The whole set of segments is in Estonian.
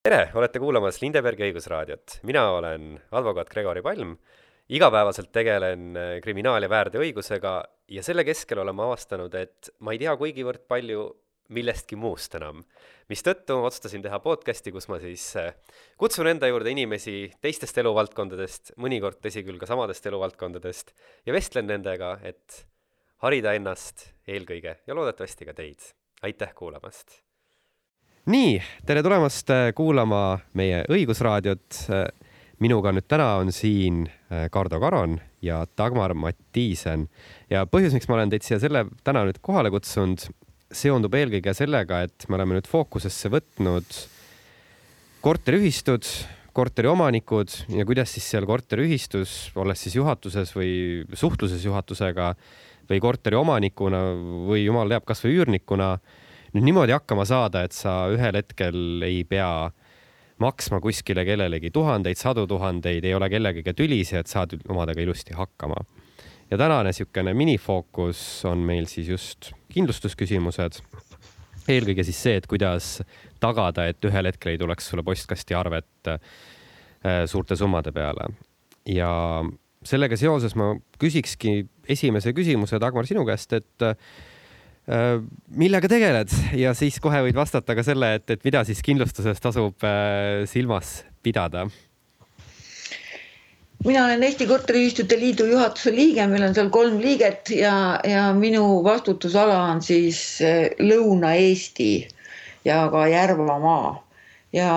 tere, olete kuulamas Lindebergi õigusraadiot. mina olen advokaat Gregori Palm. igapäevaselt tegelen äh, kriminaal- ja väärteoõigusega ja selle keskel olen ma avastanud, et ma ei tea kuigivõrd palju millestki muust enam. mistõttu otsustasin teha podcasti, kus ma siis äh, kutsun enda juurde inimesi teistest eluvaldkondadest, mõnikord tõsi küll ka samadest eluvaldkondadest, ja vestlen nendega, et harida ennast eelkõige ja loodetavasti ka teid. aitäh kuulamast! Nii, tere tulemast äh, kuulama meie õigusraadiot. Äh, minuga nüüd täna on siin äh, Kardo Karon ja Dagmar Mattiisen ja põhjus, miks ma olen teid siia selle täna nüüd kohale kutsunud, seondub eelkõige sellega, et me oleme nüüd fookusesse võtnud korteriühistud, korteriomanikud ja kuidas siis seal korteriühistus, olles siis juhatuses või suhtluses juhatusega või korteriomanikuna või jumal teab, kasvõi üürnikuna nüüd niimoodi hakkama saada, et sa ühel hetkel ei pea maksma kuskile kellelegi tuhandeid, sadu tuhandeid, ei ole kellegagi tülis ja et saad omadega ilusti hakkama. ja tänane niisugune minifookus on meil siis just kindlustusküsimused. eelkõige siis see, et kuidas tagada, et ühel hetkel ei tuleks sulle postkasti arvet äh, suurte summade peale. ja sellega seoses ma küsikski esimese küsimuse, Dagmar, sinu käest, et Äh, millega tegeled ja siis kohe võid vastata ka selle, et, et mida siis kindlustuses tasub äh, silmas pidada? mina olen Eesti Korteriühistute Liidu juhatuse liige, meil on seal kolm liiget ja, ja minu vastutusala on siis äh, Lõuna-Eesti ja ka Järvamaa ja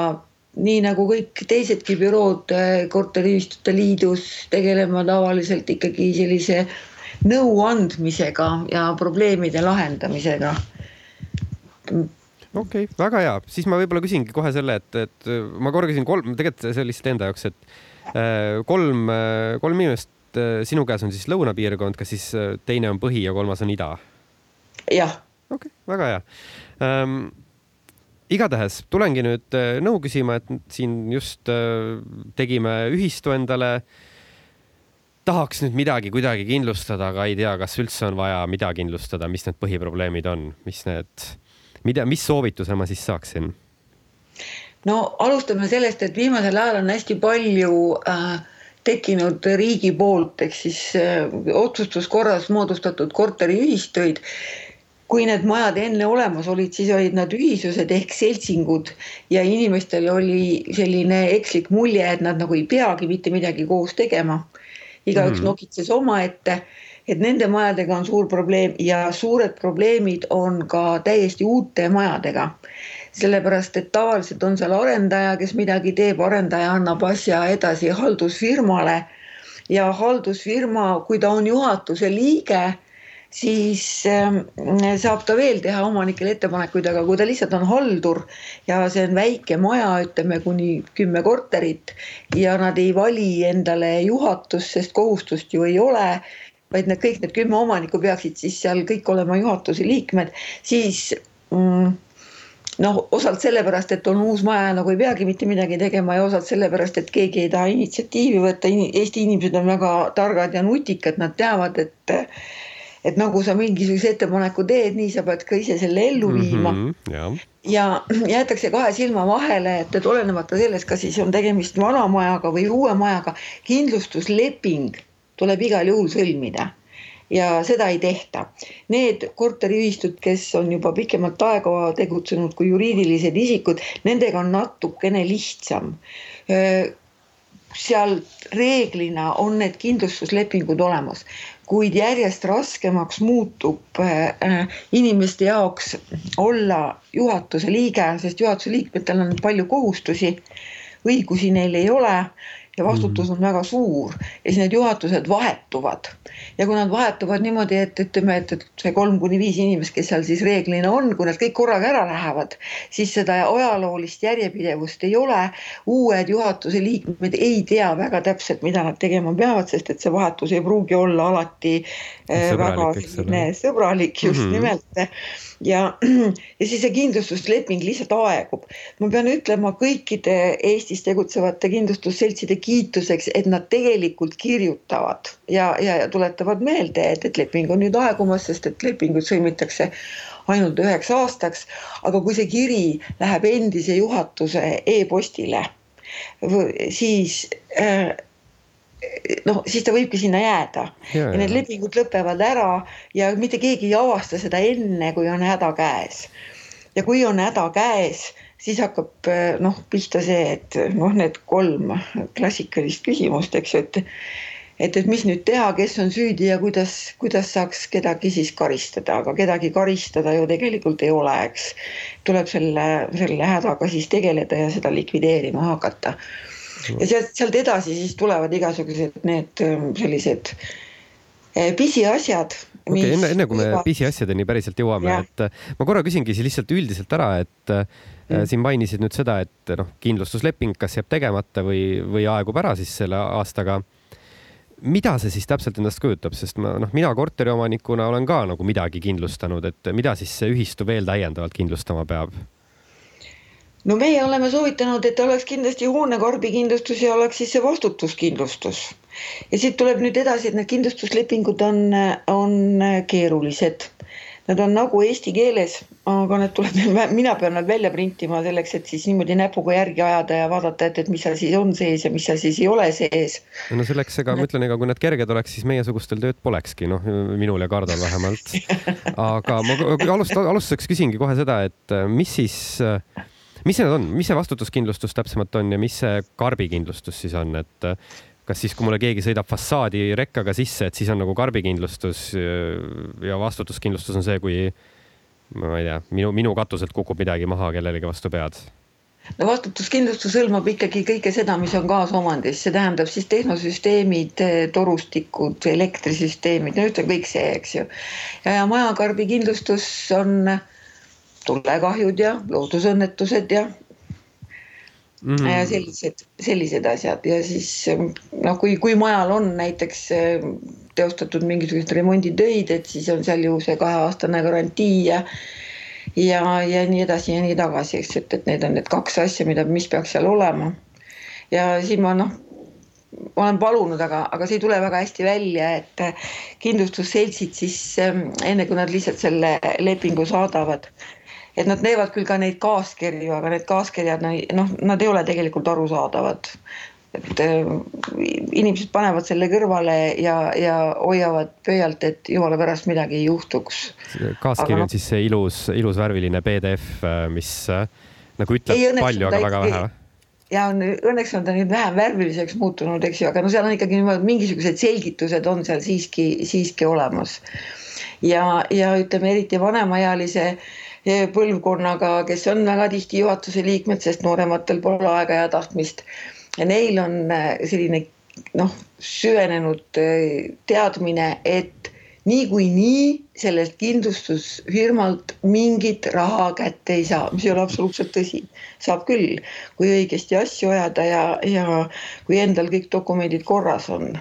nii nagu kõik teisedki bürood Korteriühistute Liidus tegeleme tavaliselt ikkagi sellise äh, nõu andmisega ja probleemide lahendamisega. okei okay,, väga hea, siis ma võib-olla küsingi kohe selle, et, et ma korra küsin kolm, tegelikult see lihtsalt enda jaoks, et äh, kolm, äh, kolm inimest äh, sinu käes on siis lõunapiirkond, kas siis teine on põhi ja kolmas on ida? jah. okei okay,, väga hea ähm, igatahes tulengi nüüd nõu küsima, et siin just tegime ühistu endale äh, tahaks nüüd midagi kuidagi kindlustada, aga ei tea, kas üldse on vaja mida kindlustada, mis need põhiprobleemid on, mis need, mida, mis soovituse ma siis saaksin? no alustame sellest, et viimasel ajal on hästi palju äh, tekkinud riigi poolt ehk siis äh, otsustuskorras moodustatud korteriühistuid. kui need majad enne olemas olid, siis olid nad ühisused ehk seltsingud ja inimestel oli selline ekslik mulje, et nad nagu ei peagi mitte midagi koos tegema igaüks mm. nokitses omaette. et nende majadega on suur probleem ja suured probleemid on ka täiesti uute majadega sellepärast et tavaliselt on seal arendaja, kes midagi teeb, arendaja annab asja edasi haldusfirmale ja haldusfirma, kui ta on juhatuse liige siis ähm, saab ta veel teha omanikele ettepanekuid, aga kui ta lihtsalt on haldur ja see on väike maja, ütleme kuni kümme korterit ja nad ei vali endale juhatust, sest kohustust ju ei ole vaid need kõik need kümme omanikku peaksid siis seal kõik olema juhatuse liikmed, siis mm, noh, osalt sellepärast, et on uus maja, nagu ei peagi mitte midagi tegema ja osalt sellepärast, et keegi ei taha initsiatiivi võtta. Eesti inimesed on väga targad ja nutikad, nad teavad, et et nagu sa mingisuguse ettepaneku teed, nii sa pead ka ise selle ellu viima mm. -hmm, ja. ja jäetakse kahe silma vahele, et, et olenemata sellest, kas siis on tegemist vana majaga või uue majaga, kindlustusleping tuleb igal juhul sõlmida ja seda ei tehta. Need korteriühistud, kes on juba pikemat aega tegutsenud kui juriidilised isikud, nendega on natukene lihtsam seal reeglina on need kindlustuslepingud olemas kuid järjest raskemaks muutub äh, inimeste jaoks olla juhatuse liige, sest juhatuse liikmetel on palju kohustusi, õigusi neil ei ole ja vastutus on väga suur ja siis need juhatused vahetuvad. ja kui nad vahetuvad niimoodi, et ütleme, et, et see kolm kuni viis inimest, kes seal siis reeglina on, kui nad kõik korraga ära lähevad, siis seda ajaloolist järjepidevust ei ole. uued juhatuse liikmed ei tea väga täpselt, mida nad tegema peavad, sest et see vahetus ei pruugi olla alati äh, sõbralik, väga selline sõbralik just mm -hmm. nimelt ja, ja siis see kindlustusleping lihtsalt aegub. ma pean ütlema kõikide Eestis tegutsevate kindlustusseltside kiituseks, et nad tegelikult kirjutavad ja, ja, ja tuletavad meelde, et, et leping on nüüd aegumas, sest et lepingud sõlmitakse ainult üheks aastaks, aga kui see kiri läheb endise juhatuse e-postile, siis äh, noh, siis ta võibki sinna jääda. Ja, ja need lepingud lõpevad ära ja mitte keegi ei avasta seda enne, kui on häda käes. ja kui on häda käes, siis hakkab noh, pihta see, et noh, need kolm klassikalist küsimust, eks ju, et et, et mis nüüd teha, kes on süüdi ja kuidas, kuidas saaks kedagi siis karistada, aga kedagi karistada ju tegelikult ei ole, eks. tuleb selle, selle hädaga siis tegeleda ja seda likvideerima hakata ja sealt, sealt edasi siis tulevad igasugused need ähm, sellised äh, pisiasjad. Okei okay,, enne, enne kui me pisiasjadeni päriselt jõuame, et äh, ma korra küsingi siis lihtsalt üldiselt ära, et äh, mm. siin mainisid nüüd seda, et noh, kindlustusleping kas jääb tegemata või, või aegub ära siis selle aastaga. mida see siis täpselt endast kujutab, sest ma noh, mina korteriomanikuna olen ka nagu midagi kindlustanud, et mida siis see ühistu veel täiendavalt kindlustama peab? no meie oleme soovitanud, et oleks kindlasti hoonekarbikindlustus ja oleks siis see vastutuskindlustus. Ja siit tuleb nüüd edasi, et need kindlustuslepingud on, on keerulised. Nad on nagu eesti keeles, aga need tuleb, mina pean nad välja printima selleks, et siis niimoodi näpuga järgi ajada ja vaadata, et, et mis seal siis on sees ja mis seal siis ei ole sees. no selleks, ega ma ütlen, ega kui need kerged oleks, siis meiesugustel tööd polekski, noh, minul ja Kardol vähemalt. aga ma alust-, alustuseks küsingi kohe seda, et mis siis äh, mis need on, mis see vastutuskindlustus täpsemalt on ja mis see karbikindlustus siis on, et äh, kas siis, kui mulle keegi sõidab fassaadi rekkaga sisse, et siis on nagu karbikindlustus ja vastutuskindlustus on see, kui ma ei tea, minu, minu katuselt kukub midagi maha kellelegi vastu pead no vastutuskindlustus hõlmab ikkagi kõike seda, mis on kaasomandis, see tähendab siis tehnosüsteemid, torustikud, elektrisüsteemid, no ütleme kõik see, eks ju. ja, ja majakarbikindlustus on tulekahjud ja loodusõnnetused ja mm. ja sellised, sellised asjad ja siis noh, kui, kui majal on näiteks eh, teostatud mingisuguseid remonditöid, et siis on seal ju see kaheaastane garantii ja ja, ja nii edasi ja nii tagasi, eks, et, et need on need kaks asja, mida, mis peaks seal olema. ja siin ma noh, ma olen palunud, aga, aga see ei tule väga hästi välja, et kindlustusseltsid siis eh, enne kui nad lihtsalt selle lepingu saadavad et nad teevad küll ka neid kaaskirju, aga need kaaskirjad, noh, nad ei ole tegelikult arusaadavad. et äh, inimesed panevad selle kõrvale ja, ja hoiavad pöialt, et jumala pärast midagi ei juhtuks. kaaskiri on no, siis see ilus, ilus värviline PDF, äh, mis äh, nagu ütleb ei, palju, aga väga vähe ja on, õnneks on ta nüüd vähem värviliseks muutunud, eks ju, aga no seal on ikkagi niimoodi mingisugused selgitused on seal siiski, siiski olemas. ja, ja ütleme eriti vanemaealise äh, põlvkonnaga, kes on väga tihti juhatuse liikmed, sest noorematel pole aega ja tahtmist. ja neil on äh, selline noh, süvenenud äh, teadmine, et niikuinii sellelt kindlustusfirmalt mingit raha kätte ei saa, mis ei ole absoluutselt tõsi. saab küll, kui õigesti asju ajada ja, ja kui endal kõik dokumendid korras on.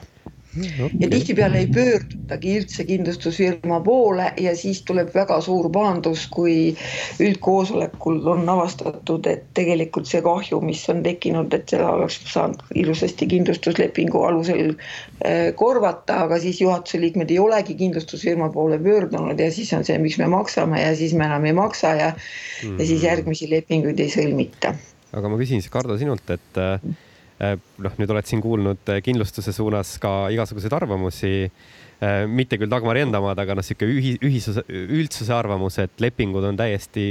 Ja tihtipeale ei pöördutagi üldse kindlustusfirma poole ja siis tuleb väga suur pahandus, kui üldkoosolekul on avastatud, et tegelikult see kahju, mis on tekkinud, et seda oleks saanud ilusasti kindlustuslepingu alusel äh, korvata, aga siis juhatuse liikmed ei olegi kindlustusfirma poole pöördunud ja siis on see, miks me maksame ja siis me enam ei maksa ja mm, -hmm. ja siis mhm. järgmisi lepinguid ei sõlmita. aga ma küsin siis Kardo sinult, et äh, Äh, noh, nüüd oled siin kuulnud äh, kindlustuse suunas ka igasuguseid arvamusi äh, mitte küll Dagmari enda omad, aga noh, sihuke ühi-, ühisuse, üldsuse arvamus, et lepingud on täiesti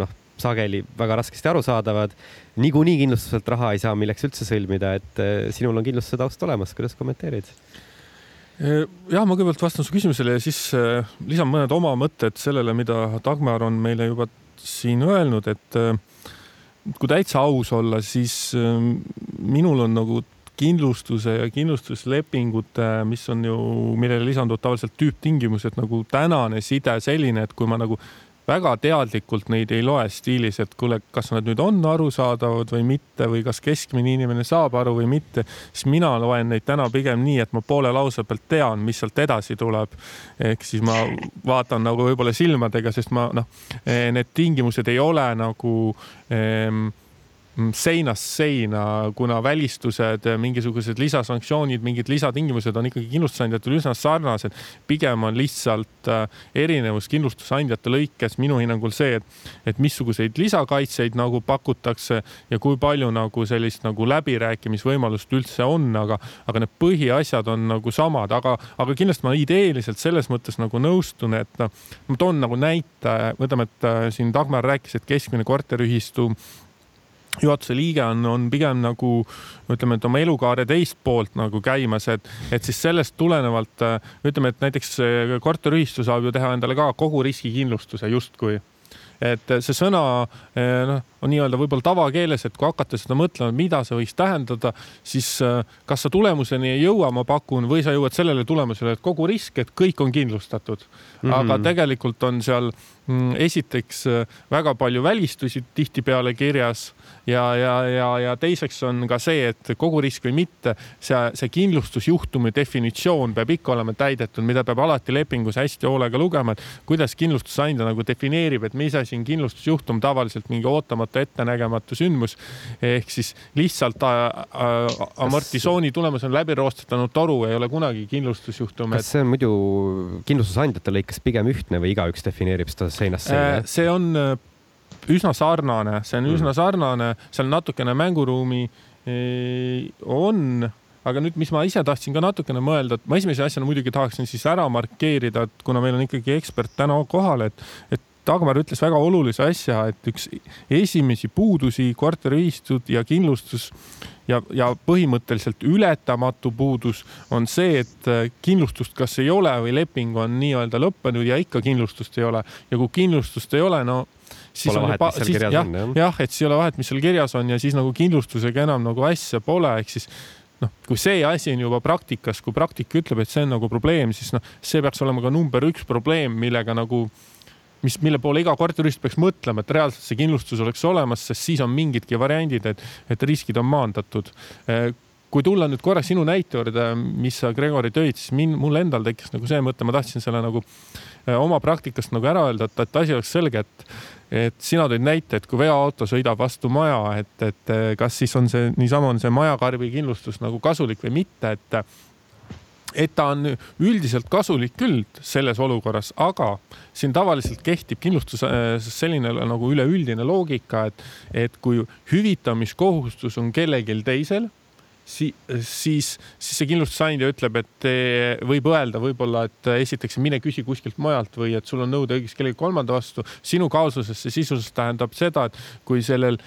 noh, sageli väga raskesti arusaadavad. niikuinii kindlustuselt raha ei saa, milleks üldse sõlmida, et sinul on kindlustuse taust olemas, kuidas kommenteerid? jah, ma kõigepealt vastan su küsimusele ja siis lisan mõned oma mõtted sellele, mida Dagmar on meile juba siin öelnud, et kui täitsa aus olla, siis minul on nagu kindlustuse ja kindlustuslepingute, mis on ju, millele lisanduvad tavaliselt tüüptingimused nagu tänane side selline, et kui ma nagu väga teadlikult neid ei loe stiilis, et kuule, kas nad nüüd on arusaadavad või mitte või kas keskmine inimene saab aru või mitte, siis mina loen neid täna pigem nii, et ma poole lause pealt tean, mis sealt edasi tuleb. ehk siis ma vaatan nagu võib-olla silmadega, sest ma noh, need tingimused ei ole nagu ehm, seinast seina, kuna välistused, mingisugused lisasanktsioonid, mingid lisatingimused on ikkagi kindlustusandjatel üsna sarnased. pigem on lihtsalt äh, erinevus kindlustusandjate lõikes minu hinnangul see, et, et missuguseid lisakaitseid nagu pakutakse ja kui palju nagu sellist nagu läbirääkimisvõimalust üldse on, aga, aga need põhiasjad on nagu samad, aga, aga kindlasti ma ideeliselt selles mõttes nagu nõustun, et noh, ma toon nagu näite, võtame, et äh, siin Dagmar rääkis, et keskmine korteriühistu juhatuse liige on, on pigem nagu ütleme, et oma elukaare teist poolt nagu käimas, et, et siis sellest tulenevalt ütleme, et näiteks korteriühistu saab ju teha endale ka kogu riskikindlustuse justkui. Et see sõna noh, on nii-öelda võib-olla tavakeeles, et kui hakata seda mõtlema, mida see võiks tähendada, siis kas sa tulemuseni ei jõua, ma pakun, või sa jõuad sellele tulemusele, et kogu risk, et kõik on kindlustatud mm. -hmm. aga tegelikult on seal mm, esiteks väga palju välistusi tihtipeale kirjas ja, ja, ja, ja teiseks on ka see, et kogu risk või mitte, see, see kindlustusjuhtumi definitsioon peab ikka olema täidetud, mida peab alati lepingus hästi hoolega lugema, et kuidas kindlustusandja nagu defineerib, et mis asi on kindlustusjuhtum, tavaliselt mingi ootamatu, ettenägematu sündmus. ehk siis lihtsalt äh, äh, amortisatsiooni tulemus on läbi roostetanud toru, ei ole kunagi kindlustusjuhtum. kas see on muidu kindlustusandjate lõikes pigem ühtne või igaüks defineerib seda seinast seina? Äh, see on üsna sarnane, see on mm. üsna sarnane, seal natukene mänguruumi on, aga nüüd, mis ma ise tahtsin ka natukene mõelda, et ma esimese asjana muidugi tahaksin siis ära markeerida, et kuna meil on ikkagi ekspert täna kohal, et, et Dagmar ütles väga olulise asja, et üks esimesi puudusi korteriühistud ja kindlustus ja, ja põhimõtteliselt ületamatu puudus on see, et kindlustust kas ei ole või leping on nii-öelda lõppenud ja ikka kindlustust ei ole ja kui kindlustust ei ole, no siis pole vahet, mis seal kirjas jah, on, jah? jah, et siis ei ole vahet, mis seal kirjas on ja siis nagu kindlustusega enam nagu asja pole, ehk siis noh, kui see asi on juba praktikas, kui praktika ütleb, et see on nagu probleem, siis noh, see peaks olema ka number üks probleem, millega nagu mis, mille poole iga korteriühistu peaks mõtlema, et reaalselt see kindlustus oleks olemas, sest siis on mingidki variandid, et, et riskid on maandatud. Kui tulla nüüd korra sinu näite juurde, mis sa Gregori tõid, siis min-, mul endal tekkis nagu see mõte, ma tahtsin selle nagu oma praktikast nagu ära öelda, et, et asi oleks selge, et et sina tõid näite, et kui veoauto sõidab vastu maja, et, et kas siis on see niisama on see majakarbi kindlustus nagu kasulik või mitte, et et ta on üldiselt kasulik küll selles olukorras, aga siin tavaliselt kehtib kindlustuses selline nagu üleüldine loogika, et, et kui hüvitamiskohustus on kellelgi teisel si siis, siis see kindlustusandja ütleb, et võib öelda võib-olla, et esiteks mine küsi kuskilt mujalt või et sul on nõudeõigus kellegi kolmanda vastu. sinu kaasuses see sisuliselt tähendab seda, et kui sellel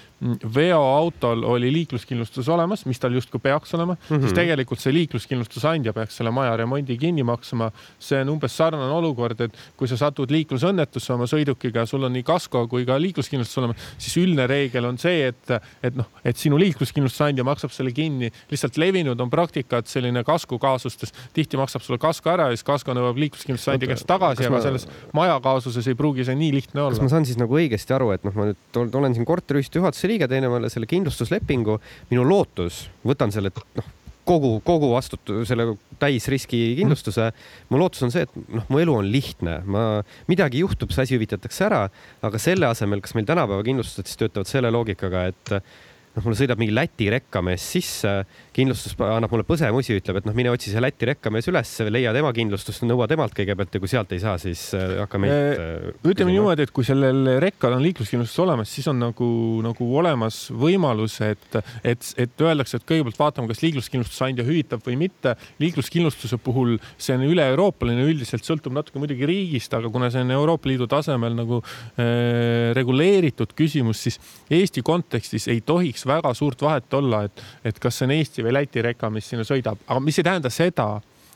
veoautol oli liikluskindlustus olemas, mis tal justkui peaks olema mm, -hmm. siis mhm. tegelikult see liikluskindlustusandja peaks selle maja remondi kinni maksma. see on umbes sarnane olukord, et kui sa satud liiklusõnnetusse oma sõidukiga, sul on nii kasko kui ka liikluskindlustus olemas, siis üldine reegel on see, et, et noh, et sinu liikluskindlustusandja maksab selle kinni lihtsalt levinud on praktika, et selline kasku kaasustes tihti maksab sulle kasko ära ja siis kasko nõuab liikluskindlustusandja käest tagasi, aga ma... selles maja kaasuses ei pruugi see nii lihtne olla. kas ma saan siis nagu õigesti aru, et noh, ma nüüd olen siin korteriühistu juhatuse liige, teen omale selle kindlustuslepingu, minu lootus, võtan selle noh, kogu, kogu vastutu-, selle täisriski kindlustuse. mu lootus on see, et noh, mu elu on lihtne, ma, midagi juhtub, see asi hüvitatakse ära, aga selle asemel, kas meil tänapäeva kindlustused siis töötavad selle loogikaga, et noh, mul sõidab mingi Läti rekkamees sisse, kindlustus annab mulle põsemusi, ütleb, et noh, mine otsi see Läti rekkamees üles, leia tema kindlustust, nõua temalt kõigepealt ja kui sealt ei saa, siis äh, hakka meilt. Äh, äh, ütleme niimoodi, et kui sellel rekkal on liikluskindlustus olemas, siis on nagu, nagu olemas võimalus, et, et, et öeldakse, et kõigepealt vaatame, kas liikluskindlustusandja hüvitab või mitte. liikluskindlustuse puhul see on üle-euroopaline, üldiselt sõltub natuke muidugi riigist, aga kuna see on Euroopa Liidu tasemel nagu äh, reguleeritud küsimus, siis Eesti kontekstis ei tohiks väga suurt vahet olla, et, et kas see on Eesti või Läti reka, mis sinna sõidab, aga mis ei tähenda seda,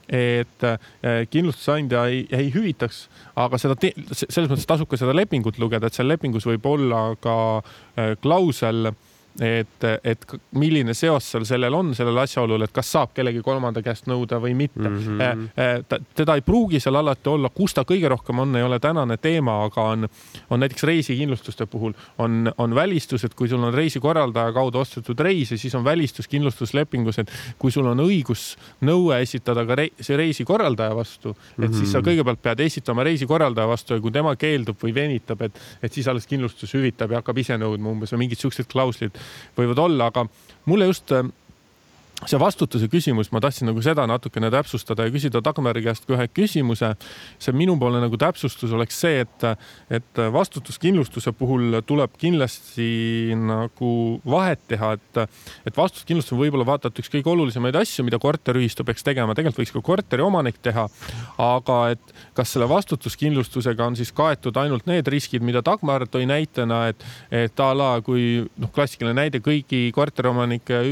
et eh, kindlustusandja ei, ei hüvitaks, aga seda, selles mõttes tasub ka seda lepingut lugeda, et seal lepingus võib olla ka eh, klausel et, et milline seos seal sellel on, sellel asjaolul, et kas saab kellegi kolmanda käest nõuda või mitte mm. -hmm. teda ei pruugi seal alati olla, kus ta kõige rohkem on, ei ole tänane teema, aga on, on näiteks reisikindlustuste puhul on, on välistus, et kui sul on reisikorraldaja kaudu ostetud reis ja siis on välistus kindlustuslepingus, et kui sul on õigus nõue esitada ka rei, see reisikorraldaja vastu, et mm -hmm. siis sa mhm. kõigepealt pead esitama reisikorraldaja vastu ja kui tema keeldub või venitab, et, et siis alles kindlustus hüvitab ja hakkab ise nõudma umbes või mingid siuksed klauslid võivad olla, aga mulle just see vastutuse küsimus, ma tahtsin nagu seda natukene täpsustada ja küsida Dagmari käest ka ühe küsimuse. see minupoolne nagu täpsustus oleks see, et, et vastutuskindlustuse puhul tuleb kindlasti nagu vahet teha, et, et vastutuskindlustus on võib-olla vaata et üks kõige olulisemaid asju, mida korteriühistu peaks tegema, tegelikult võiks ka korteriomanik teha. aga et kas selle vastutuskindlustusega on siis kaetud ainult need riskid, mida Dagmar tõi näitena, et, et a la kui noh, klassikaline näide kõigi korteriomanike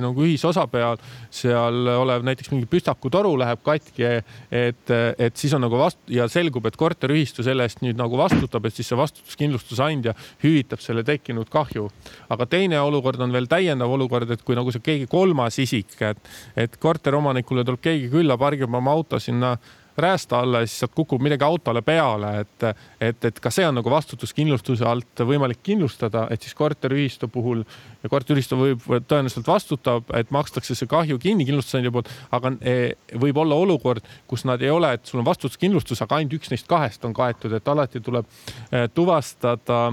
nagu ühisosa osa peal, seal olev näiteks mingi püstakutoru läheb katki, et, et siis on nagu vast- ja selgub, et korteriühistu selle eest nüüd nagu vastutab, et siis see vastutuskindlustusandja hüvitab selle tekkinud kahju. aga teine olukord on veel täiendav olukord, et kui nagu see keegi kolmas isik, et, et korteriomanikule tuleb keegi külla, pargib oma auto sinna räästa alla ja siis sealt kukub midagi autole peale, et, et, et ka see on nagu vastutuskindlustuse alt võimalik kindlustada, et siis korteriühistu puhul ja korteriühistu võib, tõenäoliselt vastutab, et makstakse see kahju kinni kindlustusandja poolt, aga e, võib olla olukord, kus nad ei ole, et sul on vastutuskindlustus, aga ainult üks neist kahest on kaetud, et alati tuleb e, tuvastada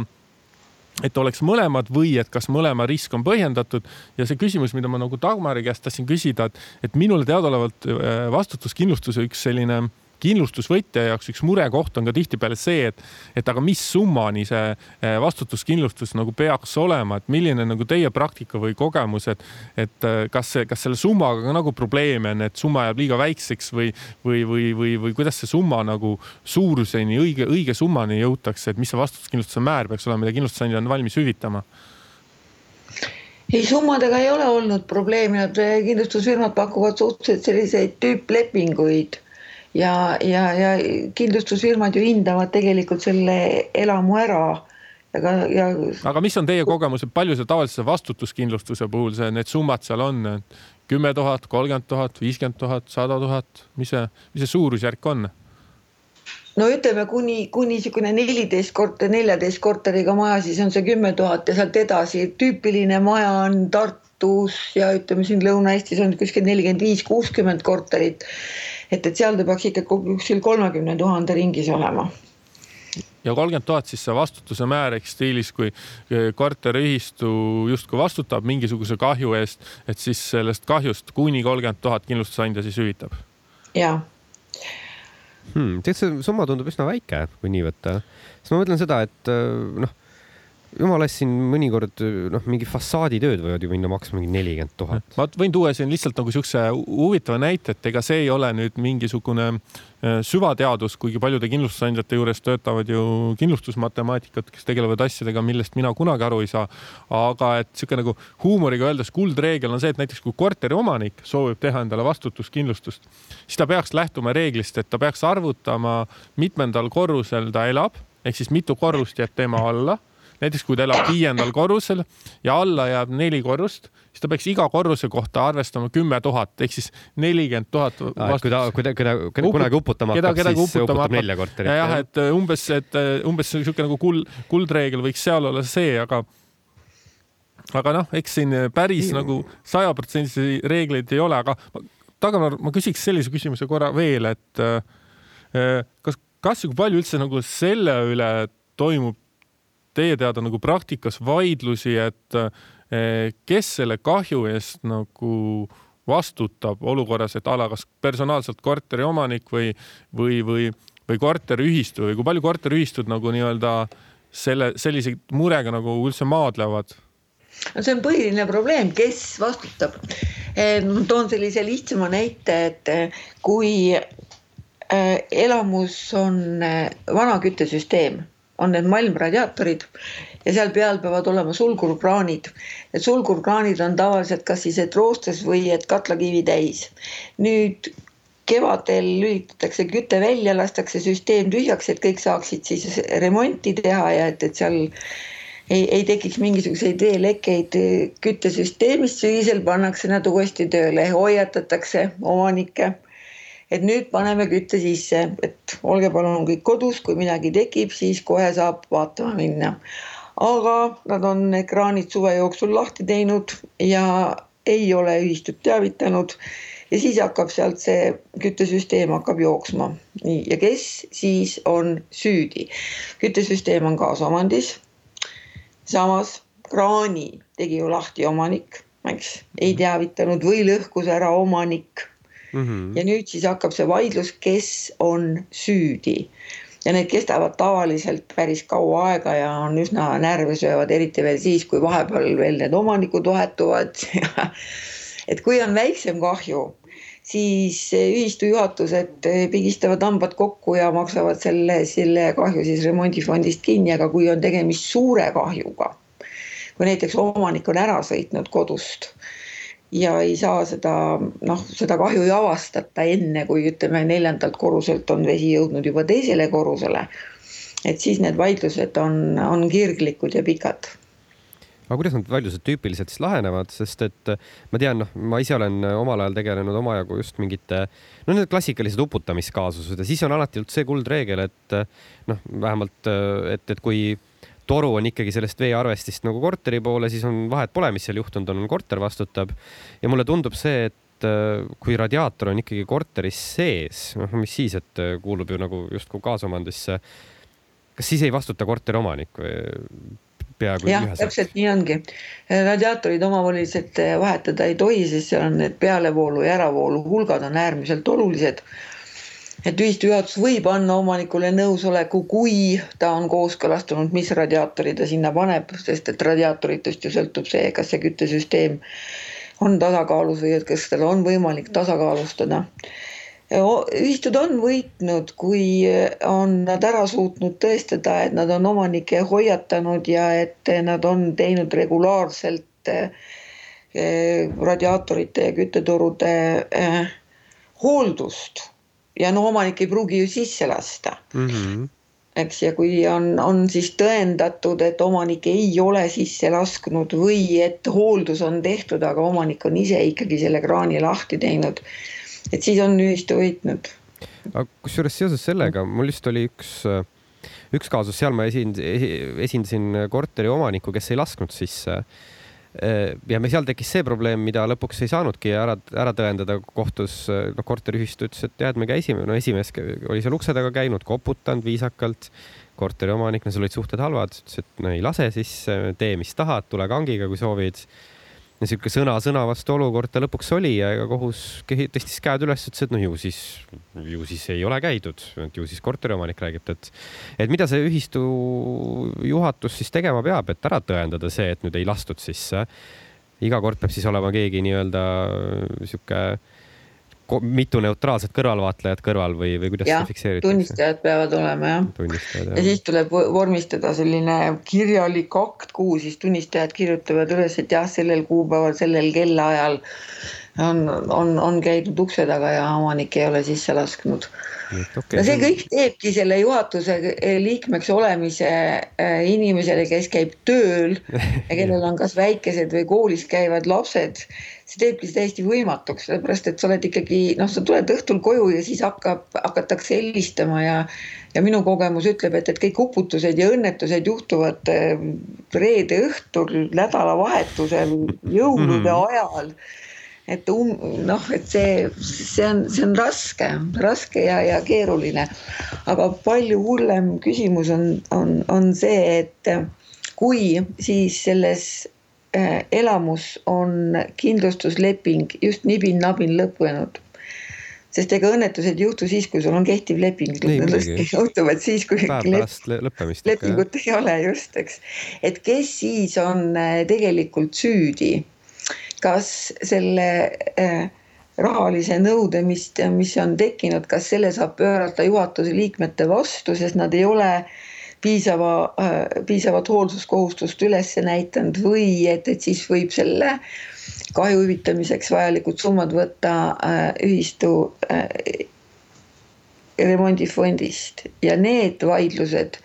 et oleks mõlemad või et kas mõlema risk on põhjendatud. Ja see küsimus, mida ma nagu Dagmari käest tahtsin küsida, et, et minule teadaolevalt äh, vastutuskindlustuse üks selline kindlustusvõtja jaoks üks murekoht on ka tihtipeale see, et, et aga mis summani see eh, vastutuskindlustus nagu peaks olema, et milline nagu teie praktika või kogemus, et, et eh, kas kas selle summaga ka nagu probleeme on, et summa jääb liiga väikseks või, või, või, või, või kuidas see summa nagu suuruseni, õige, õige summani jõutakse, et mis see vastutuskindlustuse määr peaks olema, mida kindlustusandja on valmis hüvitama? ei, summadega ei ole olnud probleemi, nad kindlustusfirmad pakuvad suhteliselt selliseid tüüplepinguid ja, ja, ja kindlustusfirmad ju hindavad tegelikult selle elamu ära aga, ja. aga mis on teie kogemus, et palju see tavalise vastutuskindlustuse puhul see, need summad seal on, kümme tuhat, kolmkümmend tuhat, viiskümmend tuhat, sada tuhat, mis see, mis see suurusjärk on? no ütleme kuni, kuni niisugune neliteist korter, neljateist korteriga maja, siis on see kümme tuhat ja sealt edasi. tüüpiline maja on Tartus ja ütleme siin Lõuna-Eestis on kuskil nelikümmend viis, kuuskümmend korterit et, et seal ta peaks ikka kuskil kolmekümne tuhande ringis olema ja kolmkümmend tuhat siis see vastutuse määr ehk stiilis, kui korteriühistu justkui vastutab mingisuguse kahju eest, et siis sellest kahjust kuni kolmkümmend tuhat kindlustusandja siis hüvitab. ja hmm,. tegelikult see summa tundub üsna väike, kui nii võtta. siis ma mõtlen seda, et noh jumala eest siin mõnikord noh, mingi fassaaditööd võivad ju minna maksma mingi nelikümmend tuhat. ma võin tuua siin lihtsalt nagu siukse huvitava näite, et ega see ei ole nüüd mingisugune äh, süvateadus, kuigi paljude kindlustusandjate juures töötavad ju kindlustusmatemaatikad, kes tegelevad asjadega, millest mina kunagi aru ei saa. aga et sihuke nagu huumoriga öeldes kuldreegel on see, et näiteks kui korteriomanik soovib teha endale vastutuskindlustust, siis ta peaks lähtuma reeglist, et ta peaks arvutama, mitmendal korrusel ta elab ehk siis mitu korrust jääb tema alla näiteks kui ta elab viiendal korrusel ja alla jääb neli korrust, siis ta peaks iga korruse kohta arvestama kümme tuhat ehk siis nelikümmend tuhat. kui ta, kui ta, keda kunagi uputama keda, hakkab, siis uputab hakkab. nelja korterit. ja jah, et äh, umbes, et äh, umbes niisugune nagu kuld, kuldreegel võiks seal olla see, aga aga noh, eks siin päris I... nagu sajaprotsendilisi reegleid ei ole, aga Dagmar, ma küsiks sellise küsimuse korra veel, et äh, kas, kas ja kui palju üldse nagu selle üle toimub teie teada nagu praktikas vaidlusi, et eh, kes selle kahju eest nagu vastutab olukorras, et a la kas personaalselt korteri omanik või, või, või, või korteriühistu või kui palju korteriühistud nagu nii-öelda selle, sellise murega nagu üldse maadlevad? no see on põhiline probleem, kes vastutab. Eh, ma toon sellise lihtsama näite, et eh, kui elamus on vana küttesüsteem on need malmradiaatorid ja seal peal peavad olema sulgurkraanid. Need sulgurkraanid on tavaliselt kas siis et roostes või et katlakivi täis. nüüd kevadel lülitatakse küte välja, lastakse süsteem tühjaks, et kõik saaksid siis remonti teha ja et, et seal ei, ei tekiks mingisuguseid veelekkeid küttesüsteemist, sügisel pannakse nad uuesti tööle, hoiatatakse omanikke et nüüd paneme kütte sisse, et olge palun kõik kodus, kui midagi tekib, siis kohe saab vaatama minna. aga nad on ekraanid suve jooksul lahti teinud ja ei ole ühistut teavitanud ja siis hakkab sealt see küttesüsteem hakkab jooksma. nii, ja kes siis on süüdi? küttesüsteem on kaasomandis. samas kraani tegi ju lahti omanik, eks, ei teavitanud või lõhkus ära omanik mm. -hmm. ja nüüd siis hakkab see vaidlus, kes on süüdi ja need kestavad tavaliselt päris kaua aega ja on üsna närve söövad, eriti veel siis, kui vahepeal veel need omanikud vahetuvad et kui on väiksem kahju, siis ühistu juhatused pigistavad hambad kokku ja maksavad selle, selle kahju siis remondifondist kinni, aga kui on tegemist suure kahjuga, kui näiteks omanik on ära sõitnud kodust ja ei saa seda noh, seda kahju ei avastata enne, kui ütleme neljandalt korruselt on vesi jõudnud juba teisele korrusele. et siis need vaidlused on, on kirglikud ja pikad aga kuidas need vaidlused tüüpiliselt siis lahenevad, sest et ma tean, noh, ma ise olen omal ajal tegelenud omajagu just mingite, no need klassikalised uputamiskaasused ja siis on alati olnud see kuldreegel, et noh, vähemalt, et, et kui toru on ikkagi sellest veearvestist nagu korteri poole, siis on vahet pole, mis seal juhtunud on, korter vastutab. ja mulle tundub see, et kui radiaator on ikkagi korteris sees, noh, mis siis, et kuulub ju nagu justkui kaasomandisse. kas siis ei vastuta korteri omanik või? peaaegu jah, täpselt nii ongi. radiaatorid omavoliliselt vahetada ei tohi, sest seal on need pealevoolu ja äravoolu hulgad on äärmiselt olulised. Et ühistu juhatus võib anda omanikule nõusoleku, kui ta on kooskõlastanud, mis radiaatori ta sinna paneb, sest et radiaatoritest ju sõltub see, kas see küttesüsteem on tasakaalus või et kas tal on võimalik tasakaalustada ühistud on võitnud, kui on nad ära suutnud tõestada, et nad on omanikke hoiatanud ja et nad on teinud regulaarselt eh, radiaatorite ja küttetorude eh, hooldust. Ja no omanik ei pruugi ju sisse lasta mm. -hmm eks, ja kui on, on siis tõendatud, et omanik ei ole sisse lasknud või et hooldus on tehtud, aga omanik on ise ikkagi selle kraani lahti teinud et siis on ühistu võitnud. aga kusjuures seoses sellega mul just oli üks, üks kaasus, seal ma esind-, esindasin korteri omanikku, kes ei lasknud sisse ja me seal tekkis see probleem, mida lõpuks ei saanudki ära, ära tõendada kohtus. noh, korteriühistu ütles, et jah, et me käisime, no esimees oli seal ukse taga käinud, koputanud viisakalt. korteriomanik, no seal olid suhted halvad, ütles, et no ei lase sisse, tee, mis tahad, tule kangiga, kui soovid niisugune sõna sõna vastu olukord ta lõpuks oli ja ega kohus tõstis käed üles, ütles, et noh, ju siis, ju siis ei ole käidud, et ju siis korteriomanik räägib, et, et mida see ühistu juhatus siis tegema peab, et ära tõendada see, et nüüd ei lastud sisse. iga kord peab siis olema keegi nii-öelda sihuke mitu neutraalset kõrvalvaatlejat kõrval või, või kuidas ja, see fikseeritakse? tunnistajad peavad olema jah. ja. siis tuleb vormistada selline kirjalik akt, kuhu siis tunnistajad kirjutavad üles, et jah, sellel kuupäeval, sellel kellaajal on, on, on käidud ukse taga ja omanik ei ole sisse lasknud Okay, no see kõik teebki selle juhatuse liikmeks olemise äh, inimesele, kes käib tööl ja kellel on kas väikesed või koolis käivad lapsed, see teebki täiesti võimatuks, sellepärast et sa oled ikkagi noh, sa tuled õhtul koju ja siis hakkab, hakatakse helistama ja ja minu kogemus ütleb, et, et kõik uputused ja õnnetused juhtuvad äh, reede õhtul, nädalavahetusel, jõulude mm. ajal et um, noh, et see, see on, see on raske, raske ja, ja keeruline. aga palju hullem küsimus on, on, on see, et kui siis selles elamus on kindlustusleping just nibin-nabin lõppenud sest ega õnnetused ei juhtu siis, kui sul on kehtiv leping. juhtuvad siis, kui lõppemist, lepingut ei ole just, eks. et kes siis on äh, tegelikult süüdi kas selle äh, rahalise nõude, mis, mis on tekkinud, kas selle saab pöörata juhatuse liikmete vastu, sest nad ei ole piisava äh,, piisavat hoolsuskohustust üles näidanud või et, et siis võib selle kahju hüvitamiseks vajalikud summad võtta äh, ühistu äh, remondifondist ja need vaidlused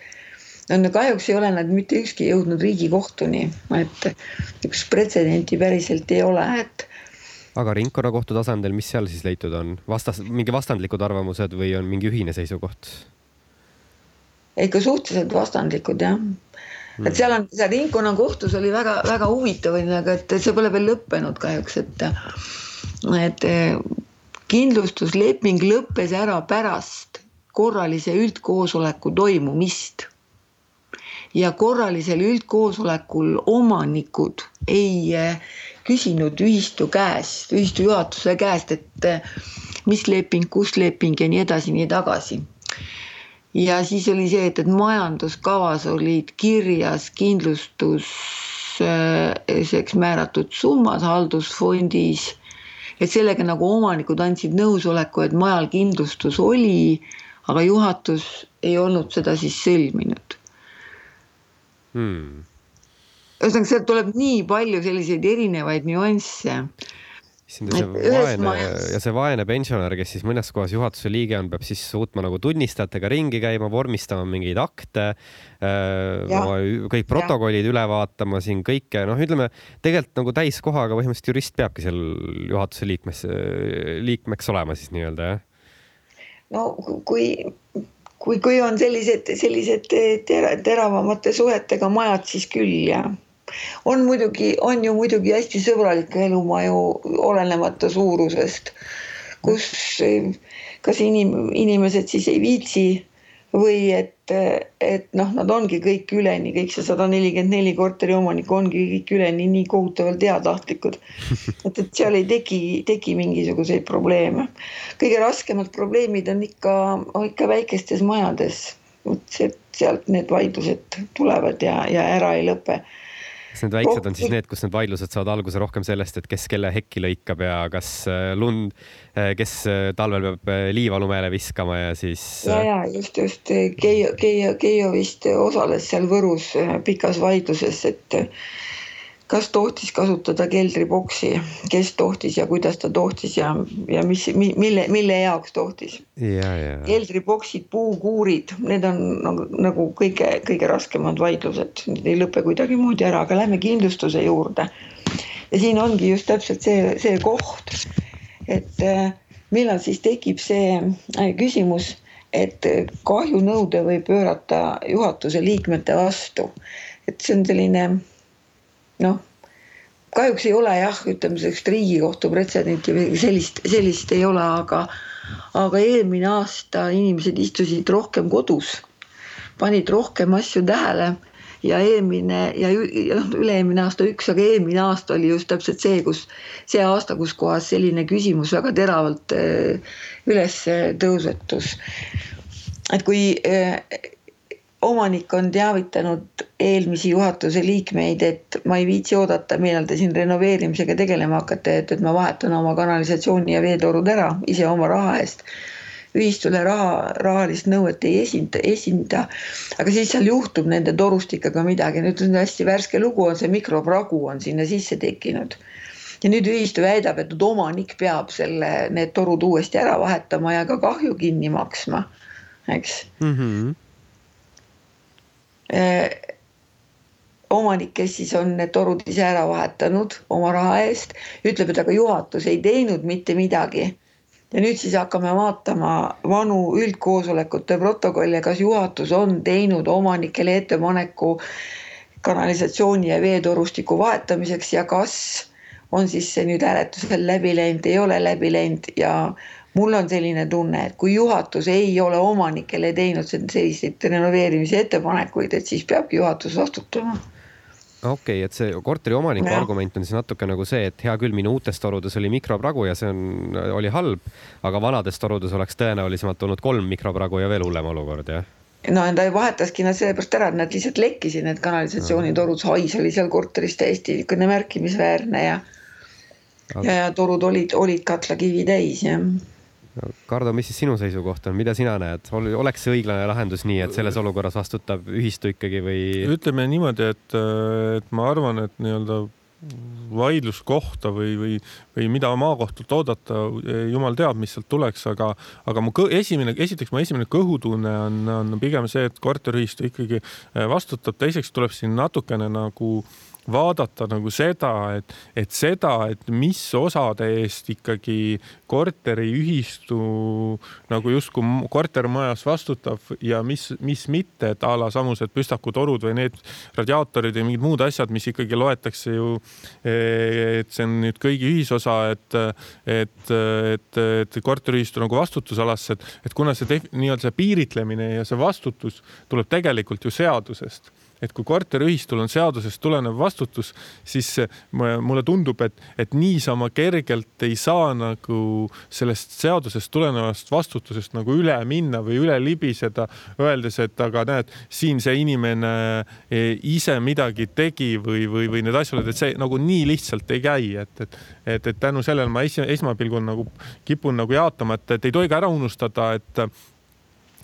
no kahjuks ei ole nad mitte ükski jõudnud Riigikohtuni, et üks pretsedenti päriselt ei ole, et. aga ringkonnakohtu tasandil, mis seal siis leitud on, vastas, mingi vastandlikud arvamused või on mingi ühine seisukoht? Ikka suhteliselt vastandlikud jah et seal on, seal ringkonnakohtus oli väga-väga huvitav, aga et see pole veel lõppenud kahjuks, et, et kindlustusleping lõppes ära pärast korralise üldkoosoleku toimumist ja korralisel üldkoosolekul omanikud ei eh, küsinud ühistu käest, ühistu juhatuse käest, et eh, mis leping, kus leping ja nii edasi, nii tagasi. Ja siis oli see, et, et majanduskavas olid kirjas kindlustuseks määratud summad haldusfondis et sellega nagu omanikud andsid nõusoleku, et majal kindlustus oli, aga juhatus ei olnud seda siis sõlminud. Hmm.. ühesõnaga, sealt tuleb nii palju selliseid erinevaid nüansse issand, ja see vaene ja see vaene pensionär, kes siis mõnes kohas juhatuse liige on, peab siis suutma nagu tunnistajatega ringi käima, vormistama mingeid akte, äh, kõik protokollid ja. üle vaatama siin kõike, noh, ütleme tegelikult nagu täiskohaga põhimõtteliselt jurist peabki seal juhatuse liikmes, liikmeks olema siis nii-öelda, jah? no kui kui, kui on sellised, sellised tera, teravamate suhetega majad, siis küll jah on muidugi, on ju muidugi hästi sõbralikke elumaju, olenemata suurusest, kus kas inim-, inimesed siis ei viitsi või et, et noh, nad ongi kõik üleni, kõik see sada nelikümmend neli korteriomanikku ongi kõik üleni nii kohutavalt heatahtlikud. et, et seal ei teki, teki mingisuguseid probleeme. kõige raskemad probleemid on ikka, ikka väikestes majades. vot sealt need vaidlused tulevad ja, ja ära ei lõpe kas need väiksed on siis need, kus need vaidlused saavad alguse rohkem sellest, et kes kelle hekki lõikab ja kas äh, lund, äh, kes äh, talvel peab liiva lumele viskama ja siis. ja, ja just, just Keijo, Keijo, Keijo vist osales seal Võrus pikas vaidluses, et kas tohtis kasutada keldriboksi, kes tohtis ja kuidas ta tohtis ja, ja mis, mille, mille jaoks tohtis. keldriboksid, puukuurid, need on nagu, nagu kõige-kõige raskemad vaidlused, need ei lõpe kuidagimoodi ära, aga lähme kindlustuse juurde. ja siin ongi just täpselt see, see koht, et äh, millal siis tekib see äh, küsimus, et kahjunõude võib pöörata juhatuse liikmete vastu, et see on selline noh, kahjuks ei ole jah, ütleme sellist Riigikohtu pretsedenti või sellist, sellist ei ole, aga, aga eelmine aasta inimesed istusid rohkem kodus, panid rohkem asju tähele ja eelmine ja, noh, üle-eelmine aasta üks, aga eelmine aasta oli just täpselt see, kus see aasta, kus kohas selline küsimus väga teravalt äh, üles tõusetus. et kui äh, omanik on teavitanud eelmisi juhatuse liikmeid, et ma ei viitsi oodata, millal te siin renoveerimisega tegelema hakkate, et, et ma vahetan oma kanalisatsiooni ja veetorud ära ise oma raha eest. ühistule raha, rahalist nõuet ei esinda, esinda. aga siis seal juhtub nende torustikega midagi, nüüd on hästi värske lugu, on see mikropragu on sinna sisse tekkinud ja nüüd ühistu väidab, et omanik peab selle, need torud uuesti ära vahetama ja ka kahju kinni maksma, eks mm. -hmm omanik, kes siis on need torud ise ära vahetanud oma raha eest, ütleb, et aga juhatus ei teinud mitte midagi. ja nüüd siis hakkame vaatama vanu üldkoosolekute protokolle, kas juhatus on teinud omanikele ettepaneku kanalisatsiooni ja veetorustiku vahetamiseks ja kas on siis see nüüd hääletusel läbi läinud, ei ole läbi läinud ja mul on selline tunne, et kui juhatus ei ole omanikele teinud selliseid renoveerimise ettepanekuid, et siis peabki juhatus vastutama okei okay,, et see korteri omaniku ja. argument on siis natuke nagu see, et hea küll, minu uutes torudes oli mikropragu ja see on, oli halb, aga vanades torudes oleks tõenäolisemalt olnud kolm mikropragu ja veel hullem olukord, jah? no ta vahetaski nad sellepärast ära, et nad lihtsalt lekkisid, need kanalisatsioonitorud, hais oli seal korteris täiesti niisugune märkimisväärne ja aga... ja, ja torud olid, olid katlakivi täis, jah Kardo, mis siis sinu seisukoht on, mida sina näed, oleks see õiglane lahendus nii, et selles olukorras vastutab ühistu ikkagi või? ütleme niimoodi, et, et ma arvan, et nii-öelda vaidluskohta või, või, või mida maakohtult oodata, jumal teab, mis sealt tuleks, aga, aga mu esimene, esiteks mu esimene kõhutunne on, on pigem see, et korteriühistu ikkagi vastutab, teiseks tuleb siin natukene nagu äh, vaadata nagu seda, et, et seda, et mis osade eest ikkagi korteriühistu nagu justkui kortermajas vastutab ja mis, mis mitte, et a la samused püstakutorud või need radiaatorid või mingid muud asjad, mis ikkagi loetakse ju, et see on nüüd kõigi ühisosa, et, et, et, et korteriühistu nagu vastutusalasse, et, et kuna see nii-öelda see piiritlemine ja see vastutus tuleb tegelikult ju seadusest. Et kui korteriühistul on seadusest tulenev vastutus, siis mulle tundub, et, et niisama kergelt ei saa nagu sellest seadusest tulenevast vastutusest nagu üle minna või üle libiseda, öeldes, et aga näed, siin see inimene e, ise midagi tegi või, või, või need asjad, et see nagu nii lihtsalt ei käi, et, et, et, et tänu sellele ma esi, esmapilgul nagu kipun nagu jaatama, et, et ei tohi ka ära unustada, et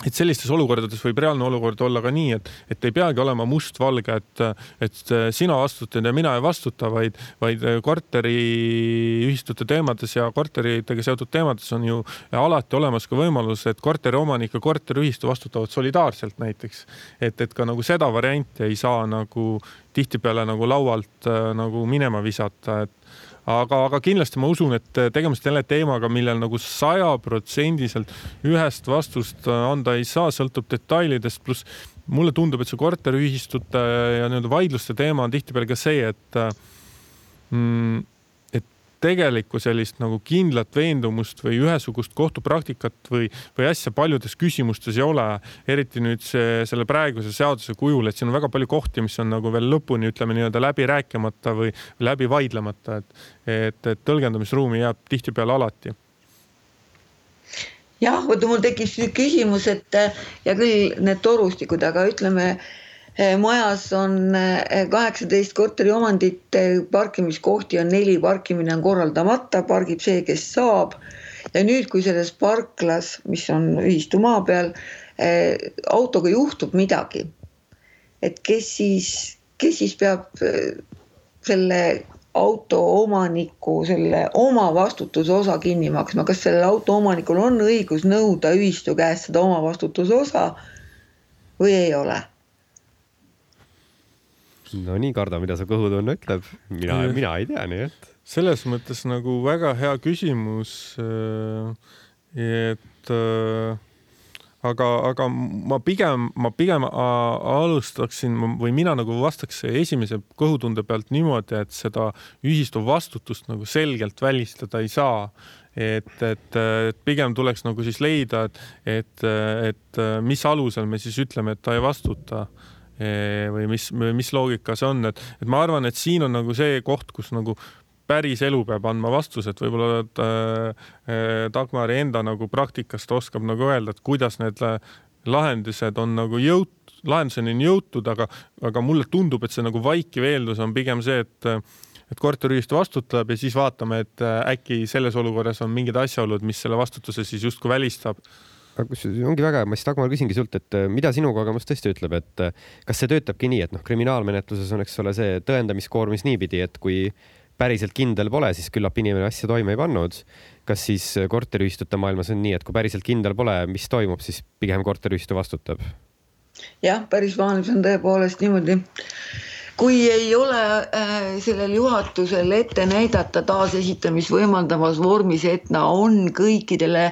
et sellistes olukordades võib reaalne olukord olla ka nii, et, et ei peagi olema mustvalge, et, et sina vastutad ja mina ei vastuta, vaid, vaid korteriühistute teemades ja korteritega seotud teemades on ju alati olemas ka võimalus, et korteriomanik ja korteriühistu vastutavad solidaarselt näiteks. et, et ka nagu seda varianti ei saa nagu tihtipeale nagu laualt nagu minema visata, et aga, aga kindlasti ma usun, et tegemist jälle teemaga, millel nagu sajaprotsendiliselt ühest vastust anda ei saa, sõltub detailidest, pluss mulle tundub, et see korteriühistute ja nii-öelda vaidluste teema on tihtipeale ka see, et mm, tegelikku sellist nagu kindlat veendumust või ühesugust kohtupraktikat või, või asja paljudes küsimustes ei ole, eriti nüüd see, selle praeguse seaduse kujul, et siin on väga palju kohti, mis on nagu veel lõpuni, ütleme nii-öelda läbi rääkimata või läbi vaidlemata, et, et, et tõlgendamisruumi jääb tihtipeale alati. Jah, vot mul tekkis küsimus, et ja küll need torustikud, aga ütleme majas on eh, kaheksateist korteriomandit, eh, parkimiskohti on neli, parkimine on korraldamata, pargib see, kes saab. ja nüüd, kui selles parklas, mis on ühistu maa peal, autoga juhtub midagi, et kes siis, kes siis peab selle auto omaniku selle oma vastutuse osa kinni maksma, kas sellel auto omanikul on õigus nõuda ühistu käest seda oma vastutuse osa või ei ole no nii, Kardo, mida su kõhutunne ütleb? mina, mina ei tea, nii et. selles mõttes nagu väga hea küsimus. Äh, et äh, aga, aga ma pigem, ma pigem alustaksin või mina nagu vastaks esimese kõhutunde pealt niimoodi, et seda ühistu vastutust nagu selgelt välistada ei saa et, et, et pigem tuleks nagu siis leida, et, et, et mis alusel me siis ütleme, et ta ei vastuta või mis, mis loogika see on, et, et ma arvan, et siin on nagu see koht, kus nagu päris elu peab andma vastuse, et võib-olla äh, Dagmari enda nagu praktikast oskab nagu öelda, et kuidas need lahendused on nagu jõut-, lahenduseni on jõutud, aga, aga mulle tundub, et see nagu vaikiv eeldus on pigem see, et et korteriühistu vastutab ja siis vaatame, et äkki selles olukorras on mingid asjaolud, mis selle vastutuse siis justkui välistab ongi väga hea, ma siis Dagmar küsingi sult, et äh, mida sinu kogemus tõesti ütleb, et äh, kas see töötabki nii, et noh, kriminaalmenetluses on, eks ole, see tõendamiskoormis niipidi, et kui päriselt kindel pole, siis küllap inimene asja toime ei pannud. kas siis korteriühistute maailmas on nii, et kui päriselt kindel pole, mis toimub, siis pigem korteriühistu vastutab? jah, päris maailmas on tõepoolest niimoodi kui ei ole äh, sellel juhatusel ette näidata taasesitamist võimaldavas vormis, et ta on kõikidele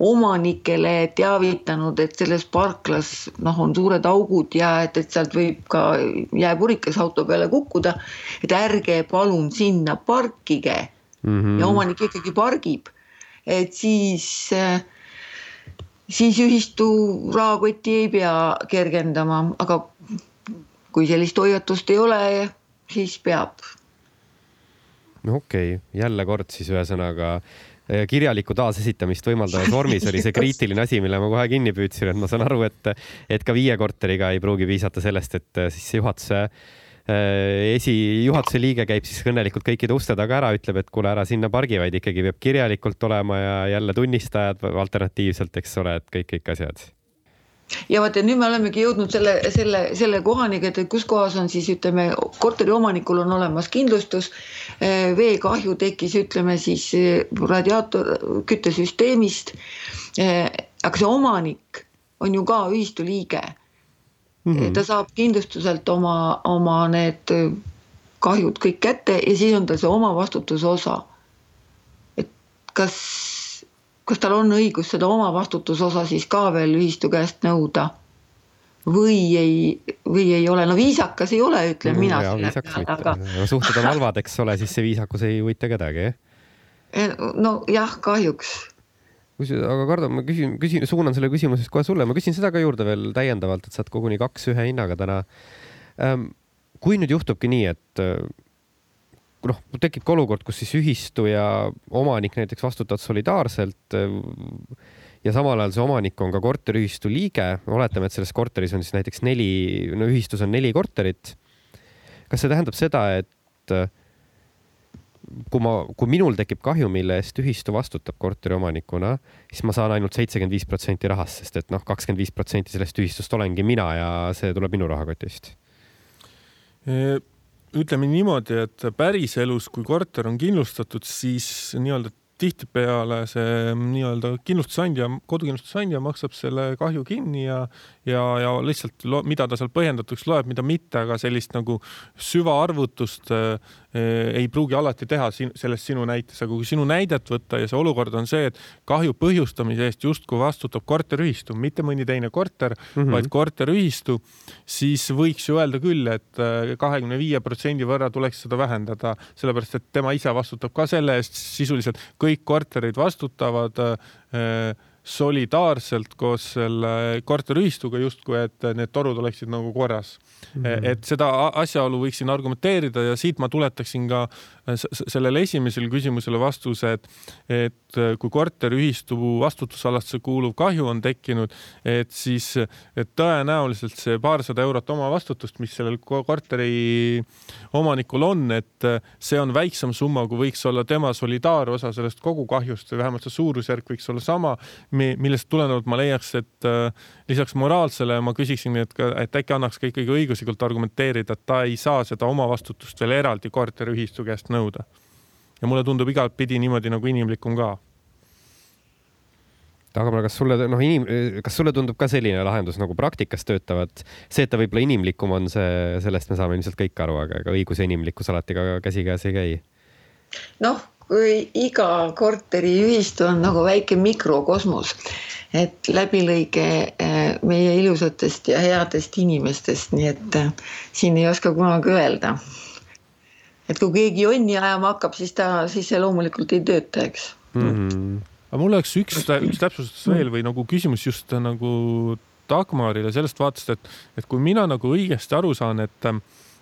omanikele teavitanud, et selles parklas noh, on suured augud ja et, et sealt võib ka jääpurikas auto peale kukkuda. et ärge palun sinna parkige mm. -hmm. ja omanik ikkagi pargib, et siis siis ühistu rahakotti ei pea kergendama, aga kui sellist hoiatust ei ole, siis peab. no okei okay., jälle kord siis ühesõnaga Äh, kirjalikku taasesitamist võimaldavas vormis oli see kriitiline asi, mille ma kohe kinni püüdsin, et ma saan aru, et, et ka viie korteriga ei pruugi piisata sellest, et äh, siis juhatuse äh, esijuhatuse liige käib siis õnnelikult kõikide uste taga ära, ütleb, et kuule, ära sinna pargi, vaid ikkagi peab kirjalikult olema ja jälle tunnistajad alternatiivselt, eks ole, et kõik, kõik asjad ja vaata, nüüd me olemegi jõudnud selle, selle, selle kohani, et kus kohas on siis ütleme, korteriomanikul on olemas kindlustus, eh, veekahju tekkis, ütleme siis eh, radiaator küttesüsteemist. Eh, aga see omanik on ju ka ühistu liige mm. -hmm. ta saab kindlustuselt oma, oma need kahjud kõik kätte ja siis on tal see omavastutuse osa. et kas kas tal on õigus seda omavastutusosa siis ka veel ühistu käest nõuda? või ei, või ei ole, no viisakas ei ole, ütlen no, mina selle peale, aga. suhted on halvad, eks ole, siis see viisakus ei huvita kedagi, jah? Eh, nojah, kahjuks. aga Kardo, ma küsin, küsin, suunan selle küsimuse kohe sulle, ma küsin seda ka juurde veel täiendavalt, et sa oled koguni kaks ühe hinnaga täna Ähm, kui nüüd juhtubki nii, et äh, noh, tekib ka olukord, kus siis ühistu ja omanik näiteks vastutavad solidaarselt äh, ja samal ajal see omanik on ka korteriühistu liige, oletame, et selles korteris on siis näiteks neli, no ühistus on neli korterit. kas see tähendab seda, et äh, kui ma, kui minul tekib kahju, mille eest ühistu vastutab korteriomanikuna, siis ma saan ainult seitsekümmend viis protsenti rahast, sest et noh, kakskümmend viis protsenti sellest ühistust olengi mina ja see tuleb minu rahakotist. Ütleme niimoodi, et päriselus, kui korter on kindlustatud, siis nii-öelda tihtipeale see nii-öelda kindlustusandja, kodukindlustusandja maksab selle kahju kinni ja, ja, ja lihtsalt mida ta seal põhjendatuks loeb, mida mitte, aga sellist nagu süvaarvutust ei pruugi alati teha siin selles sinu näites, aga kui sinu näidet võtta ja see olukord on see, et kahju põhjustamise eest justkui vastutab korteriühistu, mitte mõni teine korter mm, -hmm. vaid korteriühistu, siis võiks ju öelda küll, et äh, kahekümne viie protsendi võrra tuleks seda vähendada, sellepärast et tema ise vastutab ka selle eest sisuliselt kõik kõik korterid vastutavad äh, solidaarselt koos selle korteriühistuga justkui, et need torud oleksid nagu korras mm. -hmm. et seda asjaolu võiksin argumenteerida ja siit ma tuletaksin ka sellele esimesele küsimusele vastuse, et, et kui korteriühistu vastutusalasse kuuluv kahju on tekkinud, et siis et tõenäoliselt see paarsada eurot omavastutust, mis sellel korteri omanikul on, et see on väiksem summa, kui võiks olla tema solidaarosa sellest kogukahjust või vähemalt see suurusjärk võiks olla sama, millest tulenevalt ma leiaks, et äh, lisaks moraalsele ma küsiksin, et, et äkki annaks ka ikkagi õiguslikult argumenteerida, et ta ei saa seda omavastutust veel eraldi korteriühistu käest nõuda. ja mulle tundub igatpidi niimoodi nagu inimlikum ka aga kas sulle, noh, inim-, kas sulle tundub ka selline lahendus nagu praktikas töötavat? see, et ta võib-olla inimlikum on, see, sellest me saame ilmselt kõik aru, aga ega õigus ja inimlikkus alati ka käsikäes ei käi. noh, iga korteriühistu on nagu väike mikrokosmos, et läbilõige eh, meie ilusatest ja headest inimestest, nii et eh, siin ei oska kunagi öelda. et kui keegi jonni ajama hakkab, siis ta, siis see loomulikult ei tööta, eks mm. -hmm. aga mul oleks üks, üks täpsustus veel või nagu küsimus just nagu Dagmarile sellest vaatest, et, et kui mina nagu õigesti aru saan, et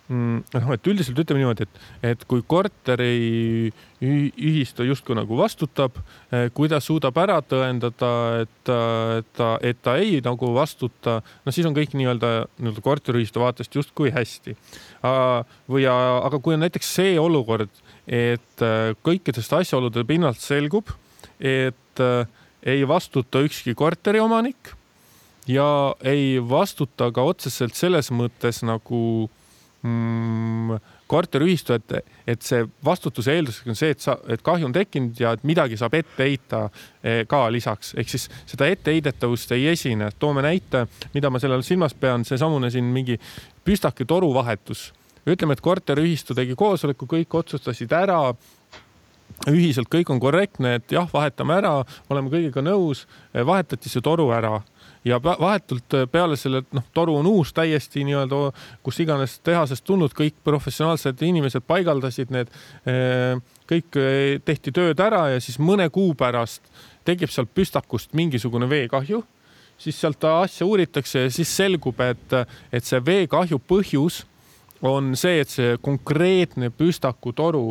noh, et üldiselt ütleme niimoodi, et, et kui korteri ühistu justkui nagu vastutab, eh, kui ta suudab ära tõendada, et ta, et ta ei nagu vastuta, no siis on kõik nii-öelda nii-öelda korteriühistu vaatest justkui hästi. või, aga kui on näiteks see olukord, et eh, kõikidest asjaolude pinnalt selgub, et eh, ei vastuta ükski korteriomanik ja ei vastuta ka otseselt selles mõttes nagu mm, korteriühistu, et, et see vastutuse eelduseks on see, et sa, et kahju on tekkinud ja et midagi saab ette heita eh, ka lisaks, ehk siis seda etteheidetavust ei esine. toome näite, mida ma sellel silmas pean, seesamune siin mingi püstaki toru vahetus. ütleme, et korteriühistu tegi koosoleku, kõik otsustasid ära. Ühiselt kõik on korrektne, et jah, vahetame ära, oleme kõigiga nõus, vahetati see toru ära ja vahetult äh, peale selle, noh, toru on uus täiesti nii-öelda, kus iganes tehasest tulnud, kõik professionaalsed inimesed paigaldasid need, äh, kõik äh, tehti tööd ära ja siis mõne kuu pärast tekib sealt püstakust mingisugune veekahju, siis sealt asja uuritakse ja siis selgub, et, et see veekahju põhjus on see, et see konkreetne püstakutoru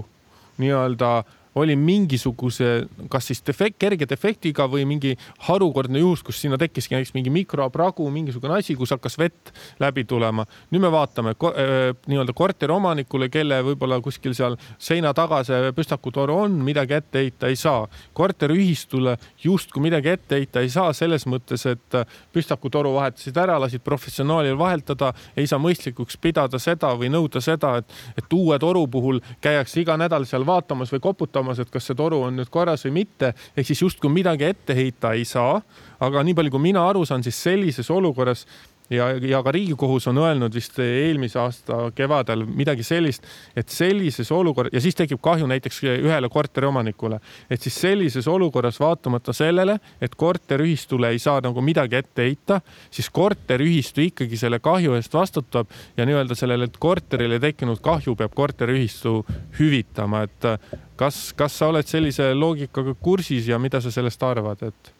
nii-öelda oli mingisuguse, kas siis defekt, kerge defektiga või mingi harukordne juhus, kus sinna tekkiski näiteks mingi mikropragu, mingisugune asi, kus hakkas vett läbi tulema. nüüd me vaatame nii-öelda korteriomanikule, kelle võib-olla kuskil seal seina taga see püstakutoru on, midagi ette heita ei saa. korteriühistule justkui midagi ette heita ei saa selles mõttes, et püstakutoru vahetasid ära, lasid professionaalil vahetada, ei saa mõistlikuks pidada seda või nõuda seda, et, et uue toru puhul käiakse iga nädal seal vaatamas või koputamas vaatamas, et kas see toru on nüüd korras või mitte, ehk siis justkui midagi ette heita ei saa. aga nii palju, kui mina aru saan, siis sellises olukorras ja, ja ka Riigikohus on öelnud vist eelmise aasta kevadel midagi sellist, et sellises olukorras ja siis tekib kahju näiteks ühele korteriomanikule, et siis sellises olukorras vaatamata sellele, et korteriühistule ei saa nagu midagi ette heita, siis korteriühistu ikkagi selle kahju eest vastutab ja nii-öelda sellele korterile tekkinud kahju peab korteriühistu hüvitama, et kas, kas sa oled sellise loogikaga kursis ja mida sa sellest arvad, et?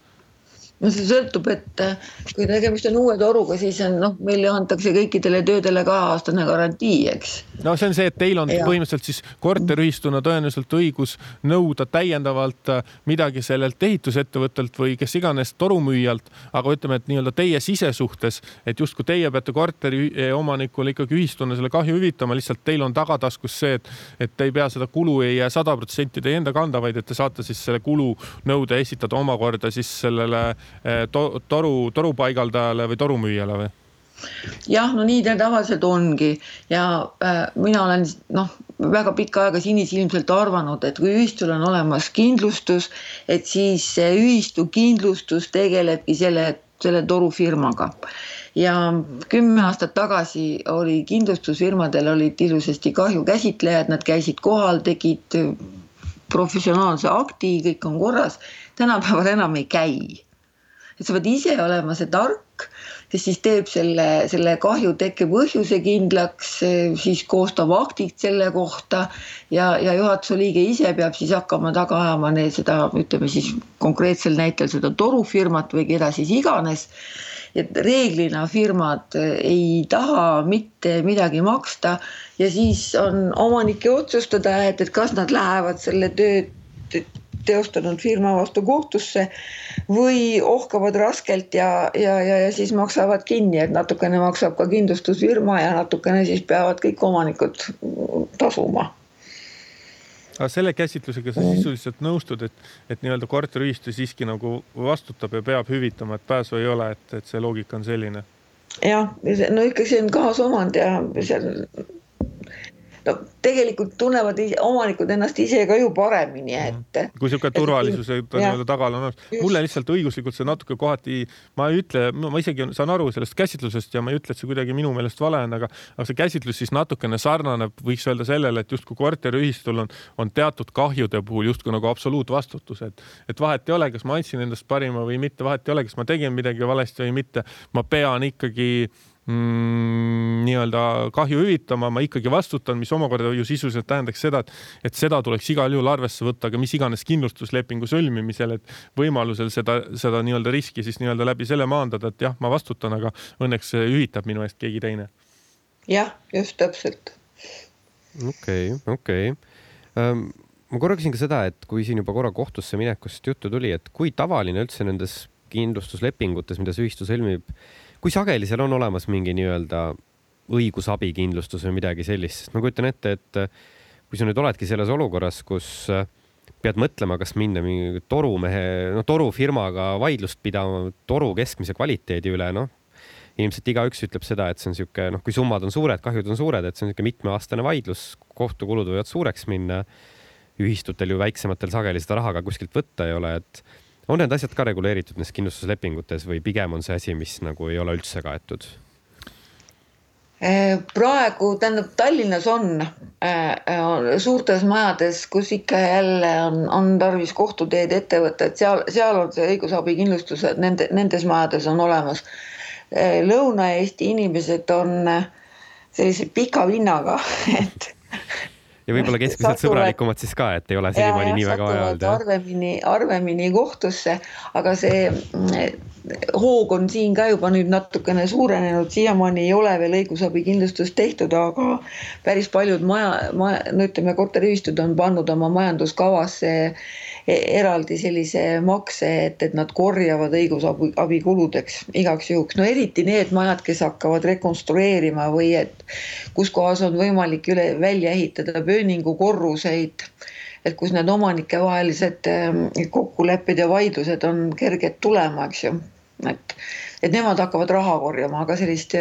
No see sõltub, et äh, kui tegemist on uue toruga, siis on noh, meile antakse kõikidele töödele kaheaastane garantii, eks. no see on see, et teil on ja. põhimõtteliselt siis korteriühistuna tõenäoliselt õigus nõuda täiendavalt äh, midagi sellelt ehitusettevõttelt või kes iganes torumüüjalt, aga ütleme, et nii-öelda teie sisesuhtes, et justkui teie peate korteriomanikule ikkagi ühistuna selle kahju hüvitama, lihtsalt teil on tagataskus see, et, et te ei pea seda kulu ei jää sada protsenti teie enda kanda, vaid et te saate siis selle kulunõude esitada omakorda siis sellele to, toru, torupaigaldajale või torumüüjale või? jah, no nii ta tavaliselt ongi ja äh, mina olen noh, väga pikka aega sinisilmselt arvanud, et kui ühistul on olemas kindlustus, et siis see ühistu kindlustus tegelebki selle, selle torufirmaga ja kümme aastat tagasi oli kindlustusfirmadel olid ilusasti kahjukäsitlejad, nad käisid kohal, tegid professionaalse akti, kõik on korras. tänapäeval enam ei käi et sa pead ise olema see tark, kes siis teeb selle, selle kahju tekke põhjuse kindlaks, siis koostab aktid selle kohta ja, ja juhatuse liige ise peab siis hakkama taga ajama need, seda ütleme siis konkreetsel näitel seda torufirmat või keda siis iganes. Et reeglina firmad ei taha mitte midagi maksta ja siis on omanike otsustada, et, et kas nad lähevad selle töö teostanud firma vastu kohtusse või ohkavad raskelt ja, ja, ja, ja siis maksavad kinni, et natukene maksab ka kindlustusfirma ja natukene siis peavad kõik omanikud tasuma aga selle käsitlusega sa sisuliselt nõustud, et, et nii-öelda korteriühistu siiski nagu vastutab ja peab hüvitama, et pääsu ei ole, et, et see loogika on selline? jah, no ikka see on kaasomand ja seal no tegelikult tunnevad omanikud ennast ise ka ju paremini, mhm. et. kui niisugune turvalisuse nii-öelda tagala on olemas. mulle lihtsalt õiguslikult see natuke kohati, ma ei ütle, ma isegi saan aru sellest käsitlusest ja ma ei ütle, et see kuidagi minu meelest vale on, aga, aga see käsitlus siis natukene sarnaneb, võiks öelda sellele, et justkui korteriühistul on, on teatud kahjude puhul justkui nagu absoluutvastutus, et, et vahet ei ole, kas ma andsin endast parima või mitte, vahet ei ole, kas ma tegin midagi valesti või mitte, ma pean ikkagi mm, nii-öelda kahju hüvitama, ma ikkagi vastutan, mis omakorda ju sisuliselt tähendaks seda, et, et seda tuleks igal juhul arvesse võtta ka mis iganes kindlustuslepingu sõlmimisel, et võimalusel seda, seda nii-öelda riski siis nii-öelda läbi selle maandada, et jah, ma vastutan, aga õnneks hüvitab minu eest keegi teine. jah, just täpselt. okei okay,, okei okay. um ma korra küsin ka seda, et kui siin juba korra kohtusse minekust juttu tuli, et kui tavaline üldse nendes kindlustuslepingutes, mida see ühistu sõlmib, kui sageli seal on olemas mingi nii-öelda õigusabikindlustus või midagi sellist, sest ma kujutan ette, et äh, kui sa nüüd oledki selles olukorras, kus äh, pead mõtlema, kas minna mingi torumehe, no torufirmaga vaidlust pidama toru keskmise kvaliteedi üle, noh ilmselt igaüks ütleb seda, et see on niisugune, noh, kui summad on suured, kahjud on suured, et see on niisugune mitmeaastane vaidlus, kohtukulud võivad suureks minna. ühistutel ju väiksematel sageli seda raha ka kuskilt võtta ei ole, et on need asjad ka reguleeritud nendes kindlustuslepingutes või pigem on see asi, mis nagu ei ole üldse kaetud? Eh, praegu tähendab Tallinnas on äh, suurtes majades, kus ikka ja jälle on, on tarvis kohtuteed ette võtta, et seal, seal on see õigusabikindlustus, nende, nendes majades on olemas äh,. Lõuna-Eesti inimesed on sellise pika vinnaga, et ja võib-olla keskmiselt sõbralikumad siis ka, et ei ole senimaani nii väga vaja öelda. harvemini, harvemini kohtusse, aga see mm, hoog on siin ka juba nüüd natukene suurenenud, siiamaani ei ole veel õigusabikindlustust tehtud, aga päris paljud maja, maja, no ütleme, korteriühistud on pannud oma majanduskavasse eraldi sellise makse, et, et nad korjavad õigusabi kuludeks igaks juhuks, no eriti need majad, kes hakkavad rekonstrueerima või et kus kohas on võimalik üle välja ehitada pööningukorruseid et kus need omanikevahelised ehm, kokkulepped ja vaidlused on kerged tulema, eks ju. et, et nemad hakkavad raha korjama, aga sellist,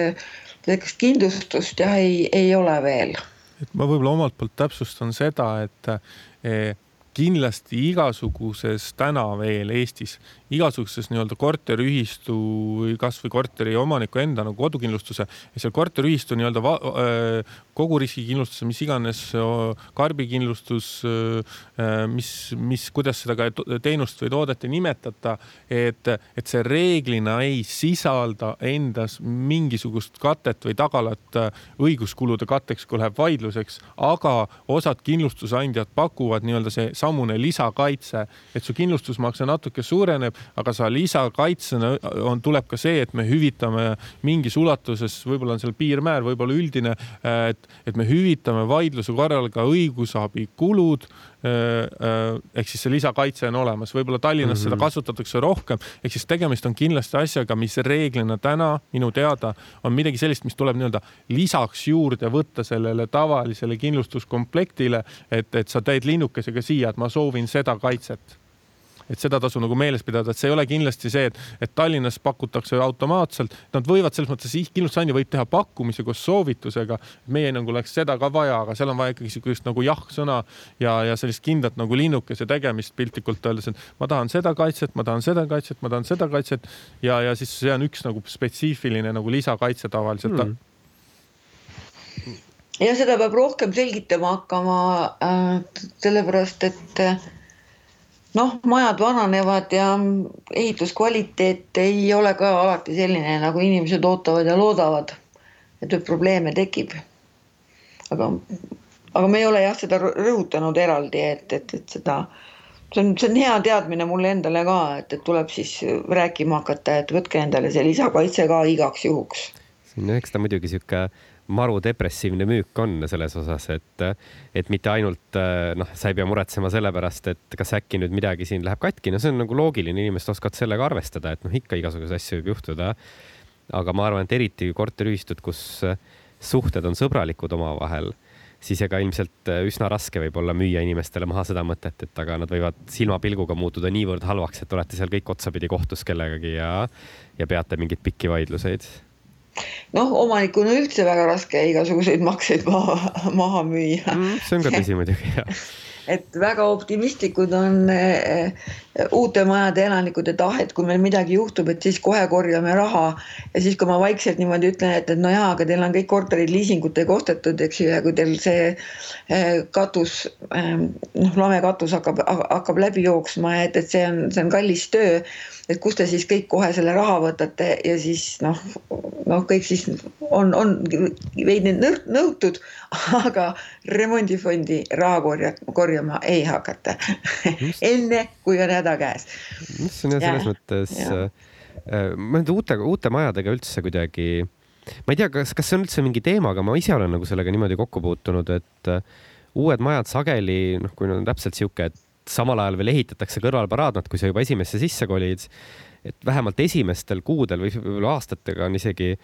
sellist kindlustust jah, ei, ei ole veel. et ma võib-olla omalt poolt täpsustan seda, et eh, kindlasti igasuguses täna veel Eestis, igasuguses nii-öelda korteriühistu või kasvõi korteri omaniku enda nagu kodukindlustuse ja seal korteriühistu nii-öelda äh, kogu riskikindlustuse, mis iganes karbikindlustus, äh, mis, mis, kuidas seda ka teenust või toodet ei nimetata, et, et see reeglina ei sisalda endas mingisugust katet või tagalat äh, õiguskulude katteks, kui läheb vaidluseks, aga osad kindlustusandjad pakuvad nii-öelda see samune lisakaitse, et su kindlustusmakse natuke suureneb, aga sa lisakaitsena on, tuleb ka see, et me hüvitame mingis ulatuses, võib-olla on seal piirmäär, võib-olla üldine, et, et me hüvitame vaidluse korral ka õigusabikulud ehk siis see lisakaitse on olemas, võib-olla Tallinnas mm -hmm. seda mhm. kasutatakse rohkem, ehk siis tegemist on kindlasti asjaga, mis reeglina täna minu teada on midagi sellist, mis tuleb nii-öelda lisaks juurde võtta sellele tavalisele kindlustuskomplektile, et, et sa teed linnukesega siia, et ma soovin seda kaitset et seda tasu nagu meeles pidada, et see ei ole kindlasti see, et, et Tallinnas pakutakse automaatselt, nad võivad selles mõttes, kindlustusandja võib teha pakkumise koos soovitusega. meie hinnangul oleks seda ka vaja, aga seal on vaja ikkagi sihukest nagu jah-sõna ja, ja sellist kindlat nagu linnukese tegemist piltlikult öeldes, et ma tahan seda kaitset, ma tahan seda kaitset, ma tahan seda kaitset ja, ja siis see on üks nagu spetsiifiline nagu lisakaitse tavaliselt mm ja seda peab rohkem selgitama hakkama äh,, sellepärast et äh, noh, majad vananevad ja ehituskvaliteet ei ole ka alati selline, nagu inimesed ootavad ja loodavad. et probleeme tekib. aga, aga me ei ole jah, seda rõhutanud eraldi, et, et, et seda, see on, see on hea teadmine mulle endale ka, et, et tuleb siis rääkima hakata, et võtke endale see lisakaitse ka igaks juhuks. eks ta muidugi sihuke maru depressiivne müük on selles osas, et, et mitte ainult noh, sa ei pea muretsema selle pärast, et kas äkki nüüd midagi siin läheb katki, no see on nagu loogiline, inimesed oskavad sellega arvestada, et noh, ikka igasuguseid asju võib juhtuda. aga ma arvan, et eriti korteriühistud, kus suhted on sõbralikud omavahel, siis ega ilmselt üsna raske võib olla müüa inimestele maha seda mõtet, et aga nad võivad silmapilguga muutuda niivõrd halvaks, et olete seal kõik otsapidi kohtus kellegagi ja, ja peate mingeid pikki vaidluseid noh, omanikuna üldse väga raske igasuguseid makseid maha, maha müüa mm,. see on ka tõsi muidugi, jah et väga optimistlikud on äh, uute majade elanikud, et ah, kui meil midagi juhtub, et siis kohe korjame raha. ja siis, kui ma vaikselt niimoodi ütlen, et, et no jaa, aga teil on kõik korterid liisingutega ostetud, eks ju, ja kui teil see äh, katus äh,, noh, lamekatus hakkab, hakkab läbi jooksma, et, et see on, see on kallis töö et kust te siis kõik kohe selle raha võtate ja siis noh, noh, kõik siis on, on veidi nõutud, aga remondifondi raha korja, korjama ei hakata enne kui on häda käes. see on jah selles mõttes, äh, ma nende uute, uute majadega üldse kuidagi, ma ei tea, kas, kas see on üldse mingi teema, aga ma ise olen nagu sellega niimoodi kokku puutunud, et äh, uued majad sageli, noh, kui on täpselt sihuke, et samal ajal veel ehitatakse kõrvalparaadnad, kui sa juba esimesse sisse kolid. et vähemalt esimestel kuudel või võib-olla aastatega on isegi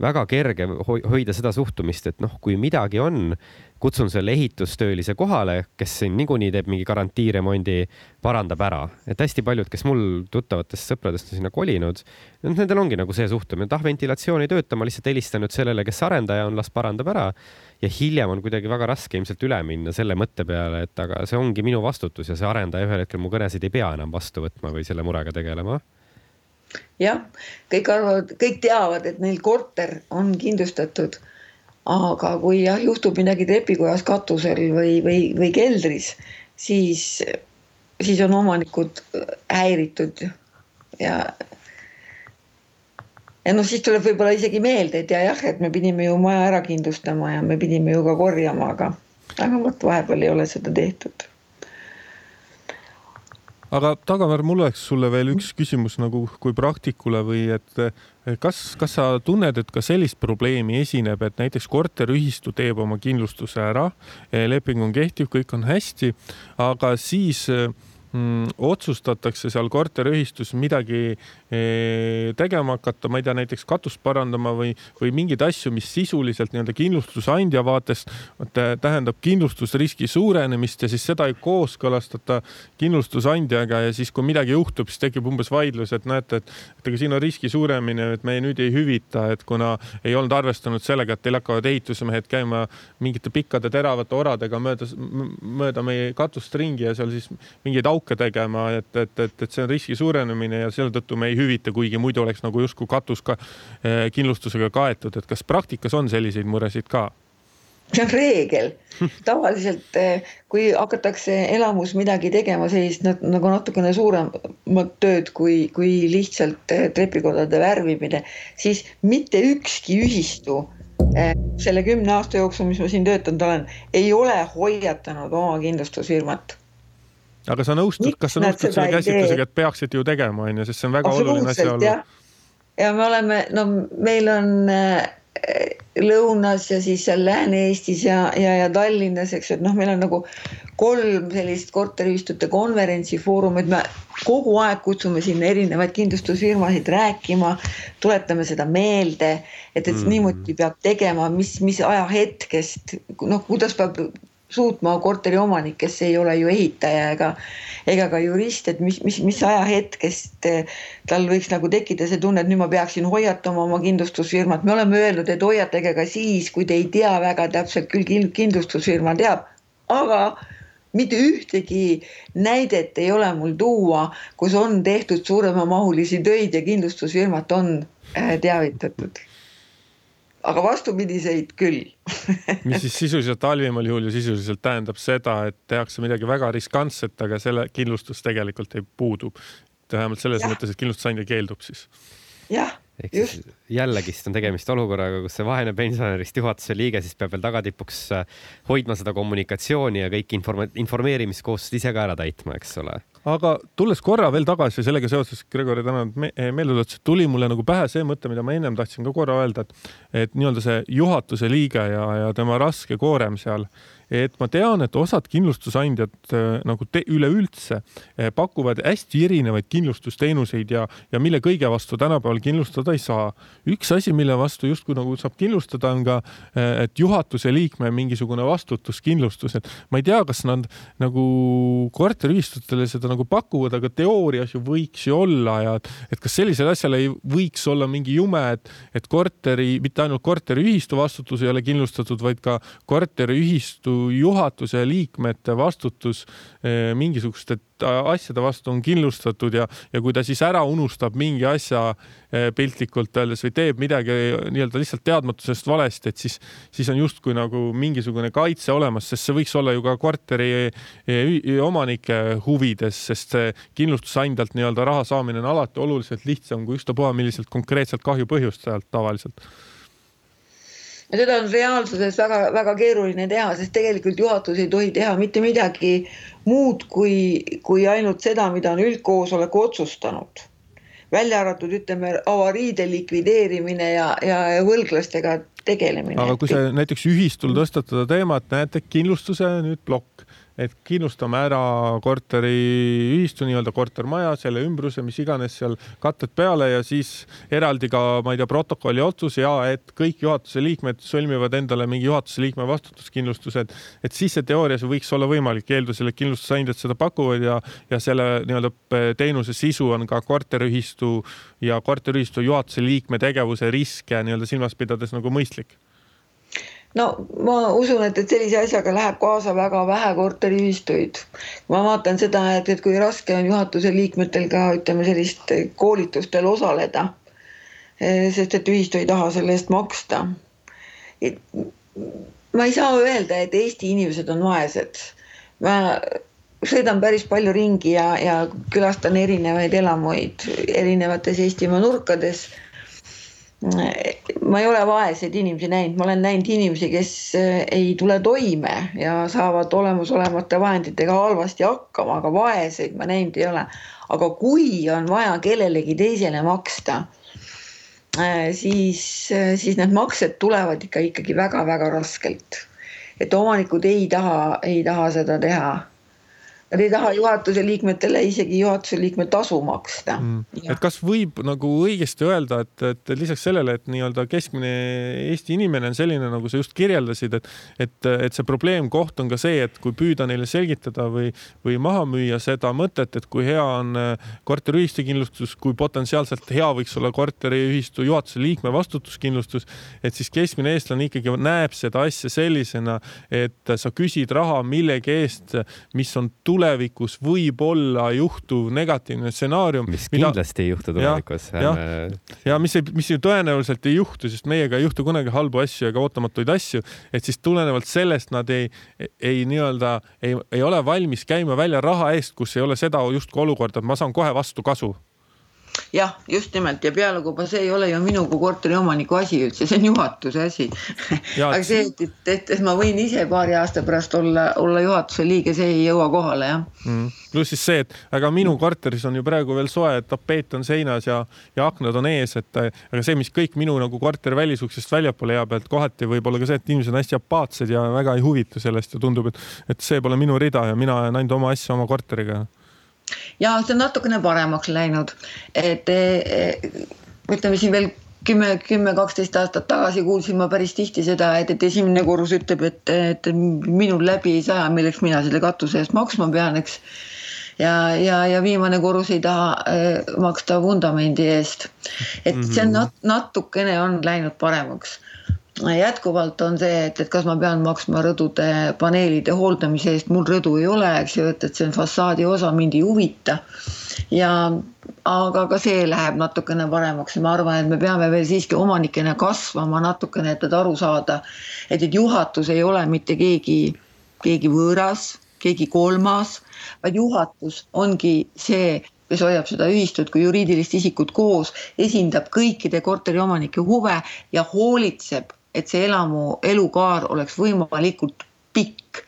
väga kerge hoida seda suhtumist, et noh, kui midagi on, kutsun selle ehitustöölise kohale, kes siin niikuinii teeb mingi garantiiremondi, parandab ära. et hästi paljud, kes mul tuttavatest sõpradest on sinna kolinud, nendel ongi nagu see suhtumine, et ah, ventilatsioon ei tööta, ma lihtsalt helistan nüüd sellele, kes arendaja on, las parandab ära ja hiljem on kuidagi väga raske ilmselt üle minna selle mõtte peale, et aga see ongi minu vastutus ja see arendaja ühel hetkel mu kõnesid ei pea enam vastu võtma või selle murega tegelema. jah, kõik arvavad, kõik teavad, et neil korter on kindlustatud. Aga kui jah, juhtub midagi trepikojas, katusel või, või, või keldris, siis, siis on omanikud häiritud ja ja noh, siis tuleb võib-olla isegi meelde, et ja jah, et me pidime ju maja ära kindlustama ja me pidime ju ka korjama, aga, aga vot vahepeal ei ole seda tehtud. Aga Tagamäär, mul oleks sulle veel üks küsimus nagu kui praktikule või et kas, kas sa tunned, et ka sellist probleemi esineb, et näiteks korteriühistu teeb oma kindlustuse ära, leping on kehtiv, kõik on hästi, aga siis mm, otsustatakse seal korteriühistus midagi eh, tegema hakata, ma ei tea, näiteks katust parandama või, või mingeid asju, mis sisuliselt nii-öelda kindlustusandja vaatest tähendab kindlustusriski suurenemist ja siis seda ei kooskõlastata kindlustusandjaga ja siis, kui midagi juhtub, siis tekib umbes vaidlus, et näete, et, et aga siin on riski suuremine, et me nüüd ei hüvita, et kuna ei olnud arvestanud sellega, et teil hakkavad ehitusmehed käima mingite pikkade teravate oradega mööda, mööda meie katust ringi ja seal siis mingeid auke tegema, et, et, et, et see on riski suurenemine ja selle tõttu me ei hüvita, kuigi muidu oleks nagu justkui katus ka eh, kindlustusega kaetud, et kas praktikas on selliseid muresid ka? see on reegel, tavaliselt eh, kui hakatakse elamus midagi tegema sellist nagu natukene suuremat tööd kui, kui lihtsalt eh, trepikodade värvimine, siis mitte ükski ühistu selle kümne aasta jooksul, mis ma siin töötanud olen, ei ole hoiatanud oma kindlustusfirmat aga sa nõustud, kas sa nõustud selle käsitlusega, et peaksid ju tegema, on ju, sest see on väga oluline asjaolu? ja me oleme, no meil on äh, lõunas ja siis seal Lääne-Eestis ja, ja, ja Tallinnas, eks et noh, meil on nagu kolm sellist korteriühistute konverentsifoorumit, me kogu aeg kutsume sinna erinevaid kindlustusfirmasid rääkima, tuletame seda meelde, et, et mm. niimoodi peab tegema, mis, mis ajahetkest, noh, kuidas peab suutma korteriomanik, kes ei ole ju ehitaja ega, ega ka jurist, et mis, mis, mis ajahetkest eh, tal võiks nagu tekkida see tunne, et nüüd ma peaksin hoiatama oma kindlustusfirmat, me oleme öelnud, et hoiatage ka siis, kui te ei tea väga täpselt, küll kindlustusfirma teab, aga mitte ühtegi näidet ei ole mul tuua, kus on tehtud suuremamahulisi töid ja kindlustusfirmat on eh, teavitatud aga vastupidiseid küll mis siis sisuliselt halvimal juhul ju sisuliselt tähendab seda, et tehakse midagi väga riskantset, aga selle kindlustus tegelikult ei puudub. vähemalt selles ja. mõttes, et kindlustusandja keeldub siis. jah ehk Just. siis jällegist on tegemist olukorraga, kus see vaene pensionärist juhatuse liige siis peab veel tagatipuks äh, hoidma seda kommunikatsiooni ja kõik inform-, informeerimiskohustused ise ka ära täitma, eks ole aga tulles korra veel tagasi sellega seoses, Gregori tänavad me, eh, meeldetuletused, tuli mulle nagu pähe see mõte, mida ma ennem tahtsin ka korra öelda, et, et nii-öelda see juhatuse liige ja, ja tema raske koorem seal et ma tean, et osad kindlustusandjad äh, nagu üleüldse äh, pakuvad hästi erinevaid kindlustusteenuseid ja, ja mille kõige vastu tänapäeval kindlustada ei saa. üks asi, mille vastu justkui nagu saab kindlustada, on ka, äh, et juhatuse liikme mingisugune vastutuskindlustus, et ma ei tea, kas nad nagu korteriühistutele seda nagu pakuvad, aga teoorias ju võiks ju olla ja et kas sellisele asjale ei võiks olla mingi jume, et, et korteri, mitte ainult korteriühistu vastutus ei ole kindlustatud, vaid ka korteriühistu juhatuse liikmete vastutus eh, mingisuguste asjade vastu on kindlustatud ja, ja kui ta siis ära unustab mingi asja eh, piltlikult öeldes või teeb midagi nii-öelda lihtsalt teadmatusest valesti, et siis, siis on justkui nagu mingisugune kaitse olemas, sest see võiks olla ju ka korteri eh, omanike huvides, sest see kindlustusandjalt nii-öelda raha saamine on alati oluliselt lihtsam kui ükstapuha milliselt konkreetselt kahju põhjustajalt tavaliselt ja seda on reaalsuses väga-väga keeruline teha, sest tegelikult juhatus ei tohi teha mitte midagi muud kui, kui ainult seda, mida on üldkoosolek otsustanud. välja arvatud, ütleme, avariide likvideerimine ja, ja võlglastega tegelemine. aga kui sa näiteks ühistul tõstatada teemat, näete kindlustuse nüüd plokk et kindlustame ära korteriühistu nii-öelda kortermaja, selle ümbruse, mis iganes seal katted peale ja siis eraldi ka, ma ei tea, protokolli otsus ja et kõik juhatuse liikmed sõlmivad endale mingi juhatuse liikme vastutuskindlustused, et siis see teoorias võiks olla võimalik, eeldusel, et kindlustusandjad seda pakuvad ja, ja selle nii-öelda teenuse sisu on ka korteriühistu ja korteriühistu juhatuse liikme tegevuse riske nii-öelda silmas pidades nagu mõistlik no ma usun, et, et sellise asjaga läheb kaasa väga vähe korteriühistuid. ma vaatan seda, et, et kui raske on juhatuse liikmetel ka ütleme sellist koolitustel osaleda. Eh, sest et ühistu ei taha selle eest maksta. ma ei saa öelda, et Eesti inimesed on vaesed. ma sõidan päris palju ringi ja, ja külastan erinevaid elamuid erinevates Eestimaa nurkades ma ei ole vaeseid inimesi näinud, ma olen näinud inimesi, kes eh, ei tule toime ja saavad olemasolevate vahenditega halvasti hakkama, aga vaeseid ma näinud ei ole. aga kui on vaja kellelegi teisele maksta, eh, siis, eh, siis need maksed tulevad ikka ikkagi väga-väga raskelt. et omanikud ei taha, ei taha seda teha Nad ei taha juhatuse liikmetele isegi juhatuse liikme tasu maksta. Mm.. et kas võib nagu õigesti öelda, et, et lisaks sellele, et nii-öelda keskmine Eesti inimene on selline, nagu sa just kirjeldasid, et, et, et see probleemkoht on ka see, et kui püüda neile selgitada või, või maha müüa seda mõtet, et kui hea on äh, korteriühistu kindlustus, kui potentsiaalselt hea võiks olla korteriühistu juhatuse liikme vastutuskindlustus, et siis keskmine eestlane ikkagi näeb seda asja sellisena, et sa küsid raha millegi eest, mis on tulemas tulevikus võib-olla juhtuv negatiivne stsenaarium. mis mida... kindlasti ei juhtu tulevikus. ja, ja, ja mis ei, mis ju tõenäoliselt ei juhtu, sest meiega ei juhtu kunagi halbu asju ega ootamatuid asju, et siis tulenevalt sellest nad ei, ei nii-öelda ei, ei ole valmis käima välja raha eest, kus ei ole seda justkui olukorda, et ma saan kohe vastu kasu jah, just nimelt. Ja pealegi juba see ei ole ju minu kui korteriomaniku asi üldse, see on juhatuse asi. aga see, et, et, et, et ma võin ise paari aasta pärast olla, olla juhatuse liige, see ei jõua kohale jah. Mm.. pluss siis see, et aga minu korteris on ju praegu veel soe, tapeet on seinas ja, ja aknad on ees, et aga see, mis kõik minu nagu korteri välisuksest väljapoole jääb, et kohati võib olla ka see, et inimesed on hästi apaatsed ja väga ei huvitu sellest ja tundub, et, et see pole minu rida ja mina ajan ainult oma asja oma korteriga ja see on natukene paremaks läinud, et ütleme siin veel kümme, kümme, kaksteist aastat tagasi kuulsin ma päris tihti seda, et, et esimene korrus ütleb, et, et minul läbi ei saa, milleks mina selle katuse eest maksma pean, eks. ja, ja, ja viimane korrus ei taha äh, maksta vundamendi eest. et see on mhm. nat, natukene on läinud paremaks jätkuvalt on see, et, et kas ma pean maksma rõdude paneelide hooldamise eest, mul rõdu ei ole, eks ju, et, et see on fassaadi osa, mind ei huvita. ja aga ka see läheb natukene paremaks ja ma arvan, et me peame veel siiski omanikena kasvama natukene, et, et aru saada, et, et juhatus ei ole mitte keegi, keegi võõras, keegi kolmas, vaid juhatus ongi see, kes hoiab seda ühistut kui juriidilist isikut koos, esindab kõikide korteriomanike huve ja hoolitseb et see elamu elukaar oleks võimalikult pikk.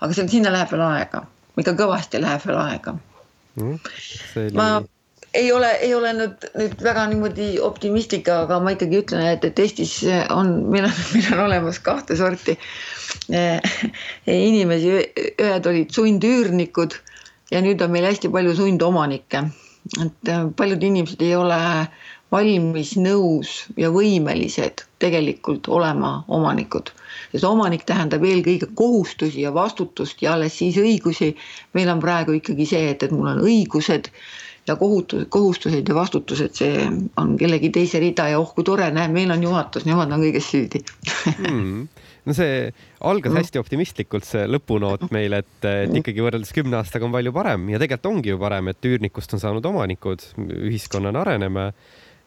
aga seal, sinna läheb veel aega, ikka kõvasti läheb veel aega mm,. Oli... ma ei ole, ei ole nüüd, nüüd väga niimoodi optimistlik, aga ma ikkagi ütlen, et, et Eestis on, meil on, meil on olemas kahte sorti eh, inimesi, ühed olid sundüürnikud ja nüüd on meil hästi palju sundomanikke. et eh, paljud inimesed ei ole valmis, nõus ja võimelised tegelikult olema omanikud. sest omanik tähendab eelkõige kohustusi ja vastutust ja alles siis õigusi. meil on praegu ikkagi see, et, et mul on õigused ja kohutused, kohustused ja vastutused, see on kellegi teise rida ja oh kui tore, näe, meil on juhatus, nemad on kõiges süüdi. Mm no see algas hästi optimistlikult, see lõpunoot meil, et, et ikkagi võrreldes kümne aastaga on palju parem. Ja tegelikult ongi ju parem, et üürnikust on saanud omanikud, ühiskonnana areneme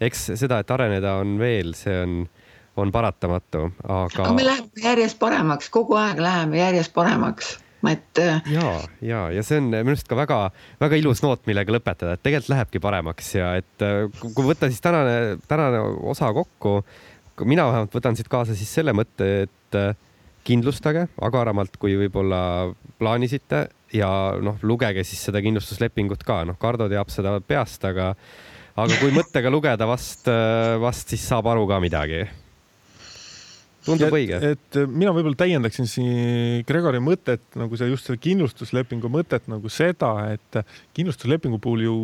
eks seda, et areneda on veel, see on, on paratamatu, aga. aga me läheme järjest paremaks, kogu aeg läheme järjest paremaks et. Äh, ja, ja, ja see on minu arust ka väga-väga ilus noot, millega lõpetada, et tegelikult lähebki paremaks ja et äh, kui võtta siis tänane, tänane osa kokku, mina vähemalt võtan siit kaasa siis selle mõtte, et äh, kindlustage agaramalt, kui võib-olla plaanisite ja noh, lugege siis seda kindlustuslepingut ka, noh, Kardo teab seda peast, aga aga kui mõttega lugeda, vast, vast siis saab aru ka midagi. tundub õige. et mina võib-olla täiendaksin siin Gregori mõtet nagu see just selle kindlustuslepingu mõtet nagu seda, et kindlustuslepingu puhul ju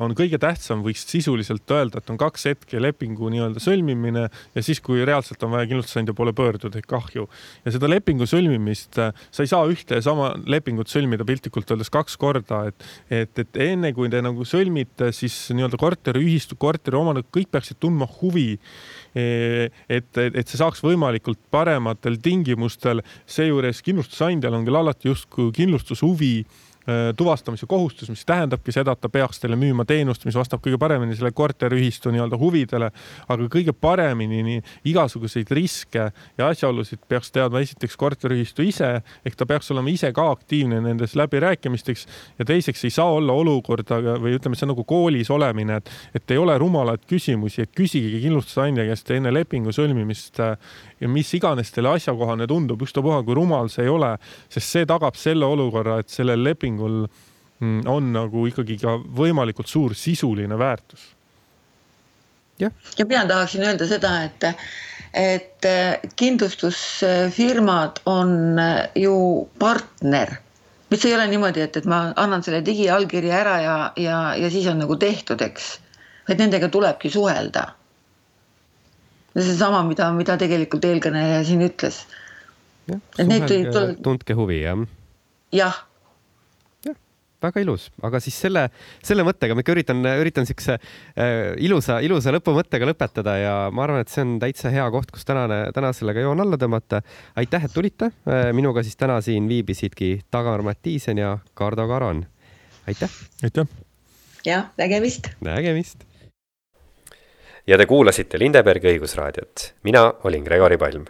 on kõige tähtsam, võiks sisuliselt öelda, et on kaks hetke lepingu nii-öelda sõlmimine ja siis, kui reaalselt on vaja kindlustusandja poole pöörduda ehk kahju. ja seda lepingu sõlmimist, äh, sa ei saa ühte ja sama lepingut sõlmida piltlikult öeldes kaks korda, et, et, et enne kui te nagu sõlmite, siis nii-öelda korteriühistu, korteriomanik, kõik peaksid tundma huvi eh, et, et, et see saaks võimalikult parematel tingimustel, seejuures kindlustusandjal on küll alati justkui kindlustushuvi tuvastamise kohustus, mis tähendabki seda, et ta peaks teile müüma teenust, mis vastab kõige paremini selle korteriühistu nii-öelda huvidele, aga kõige paremini nii igasuguseid riske ja asjaolusid peaks teadma esiteks korteriühistu ise ehk ta peaks olema ise ka aktiivne nendes läbirääkimisteks ja teiseks ei saa olla olukorda või ütleme, see on nagu koolis olemine, et, et ei ole rumalaid küsimusi, et küsigegi kindlustusandja käest enne lepingu sõlmimist ja mis iganes teile asjakohane tundub, ükstapuha kui rumal see ei ole, sest see tagab selle olukorra, et sellel lepingul mm, on nagu ikkagi ka võimalikult suur sisuline väärtus. ja, ja mina tahaksin öelda seda, et et kindlustusfirmad on ju partner mis ei ole niimoodi, et, et ma annan selle digiallkirja ära ja, ja, ja siis on nagu tehtud, eks. et nendega tulebki suhelda see on sama, mida, mida tegelikult eelkõneleja siin ütles. tundke huvi, jah? jah ja, väga ilus, aga siis selle, selle mõttega ma ikka üritan, üritan siukse äh, ilusa, ilusa lõpumõttega lõpetada ja ma arvan, et see on täitsa hea koht, kus tänane, täna sellega joon alla tõmmata. aitäh, et tulite äh,. minuga siis täna siin viibisidki Dagmar Mattiisen ja Kardo Karon. aitäh. aitäh. jah, nägemist. nägemist ja te kuulasite Lindebergi õigusraadiot. mina olin Gregori Palm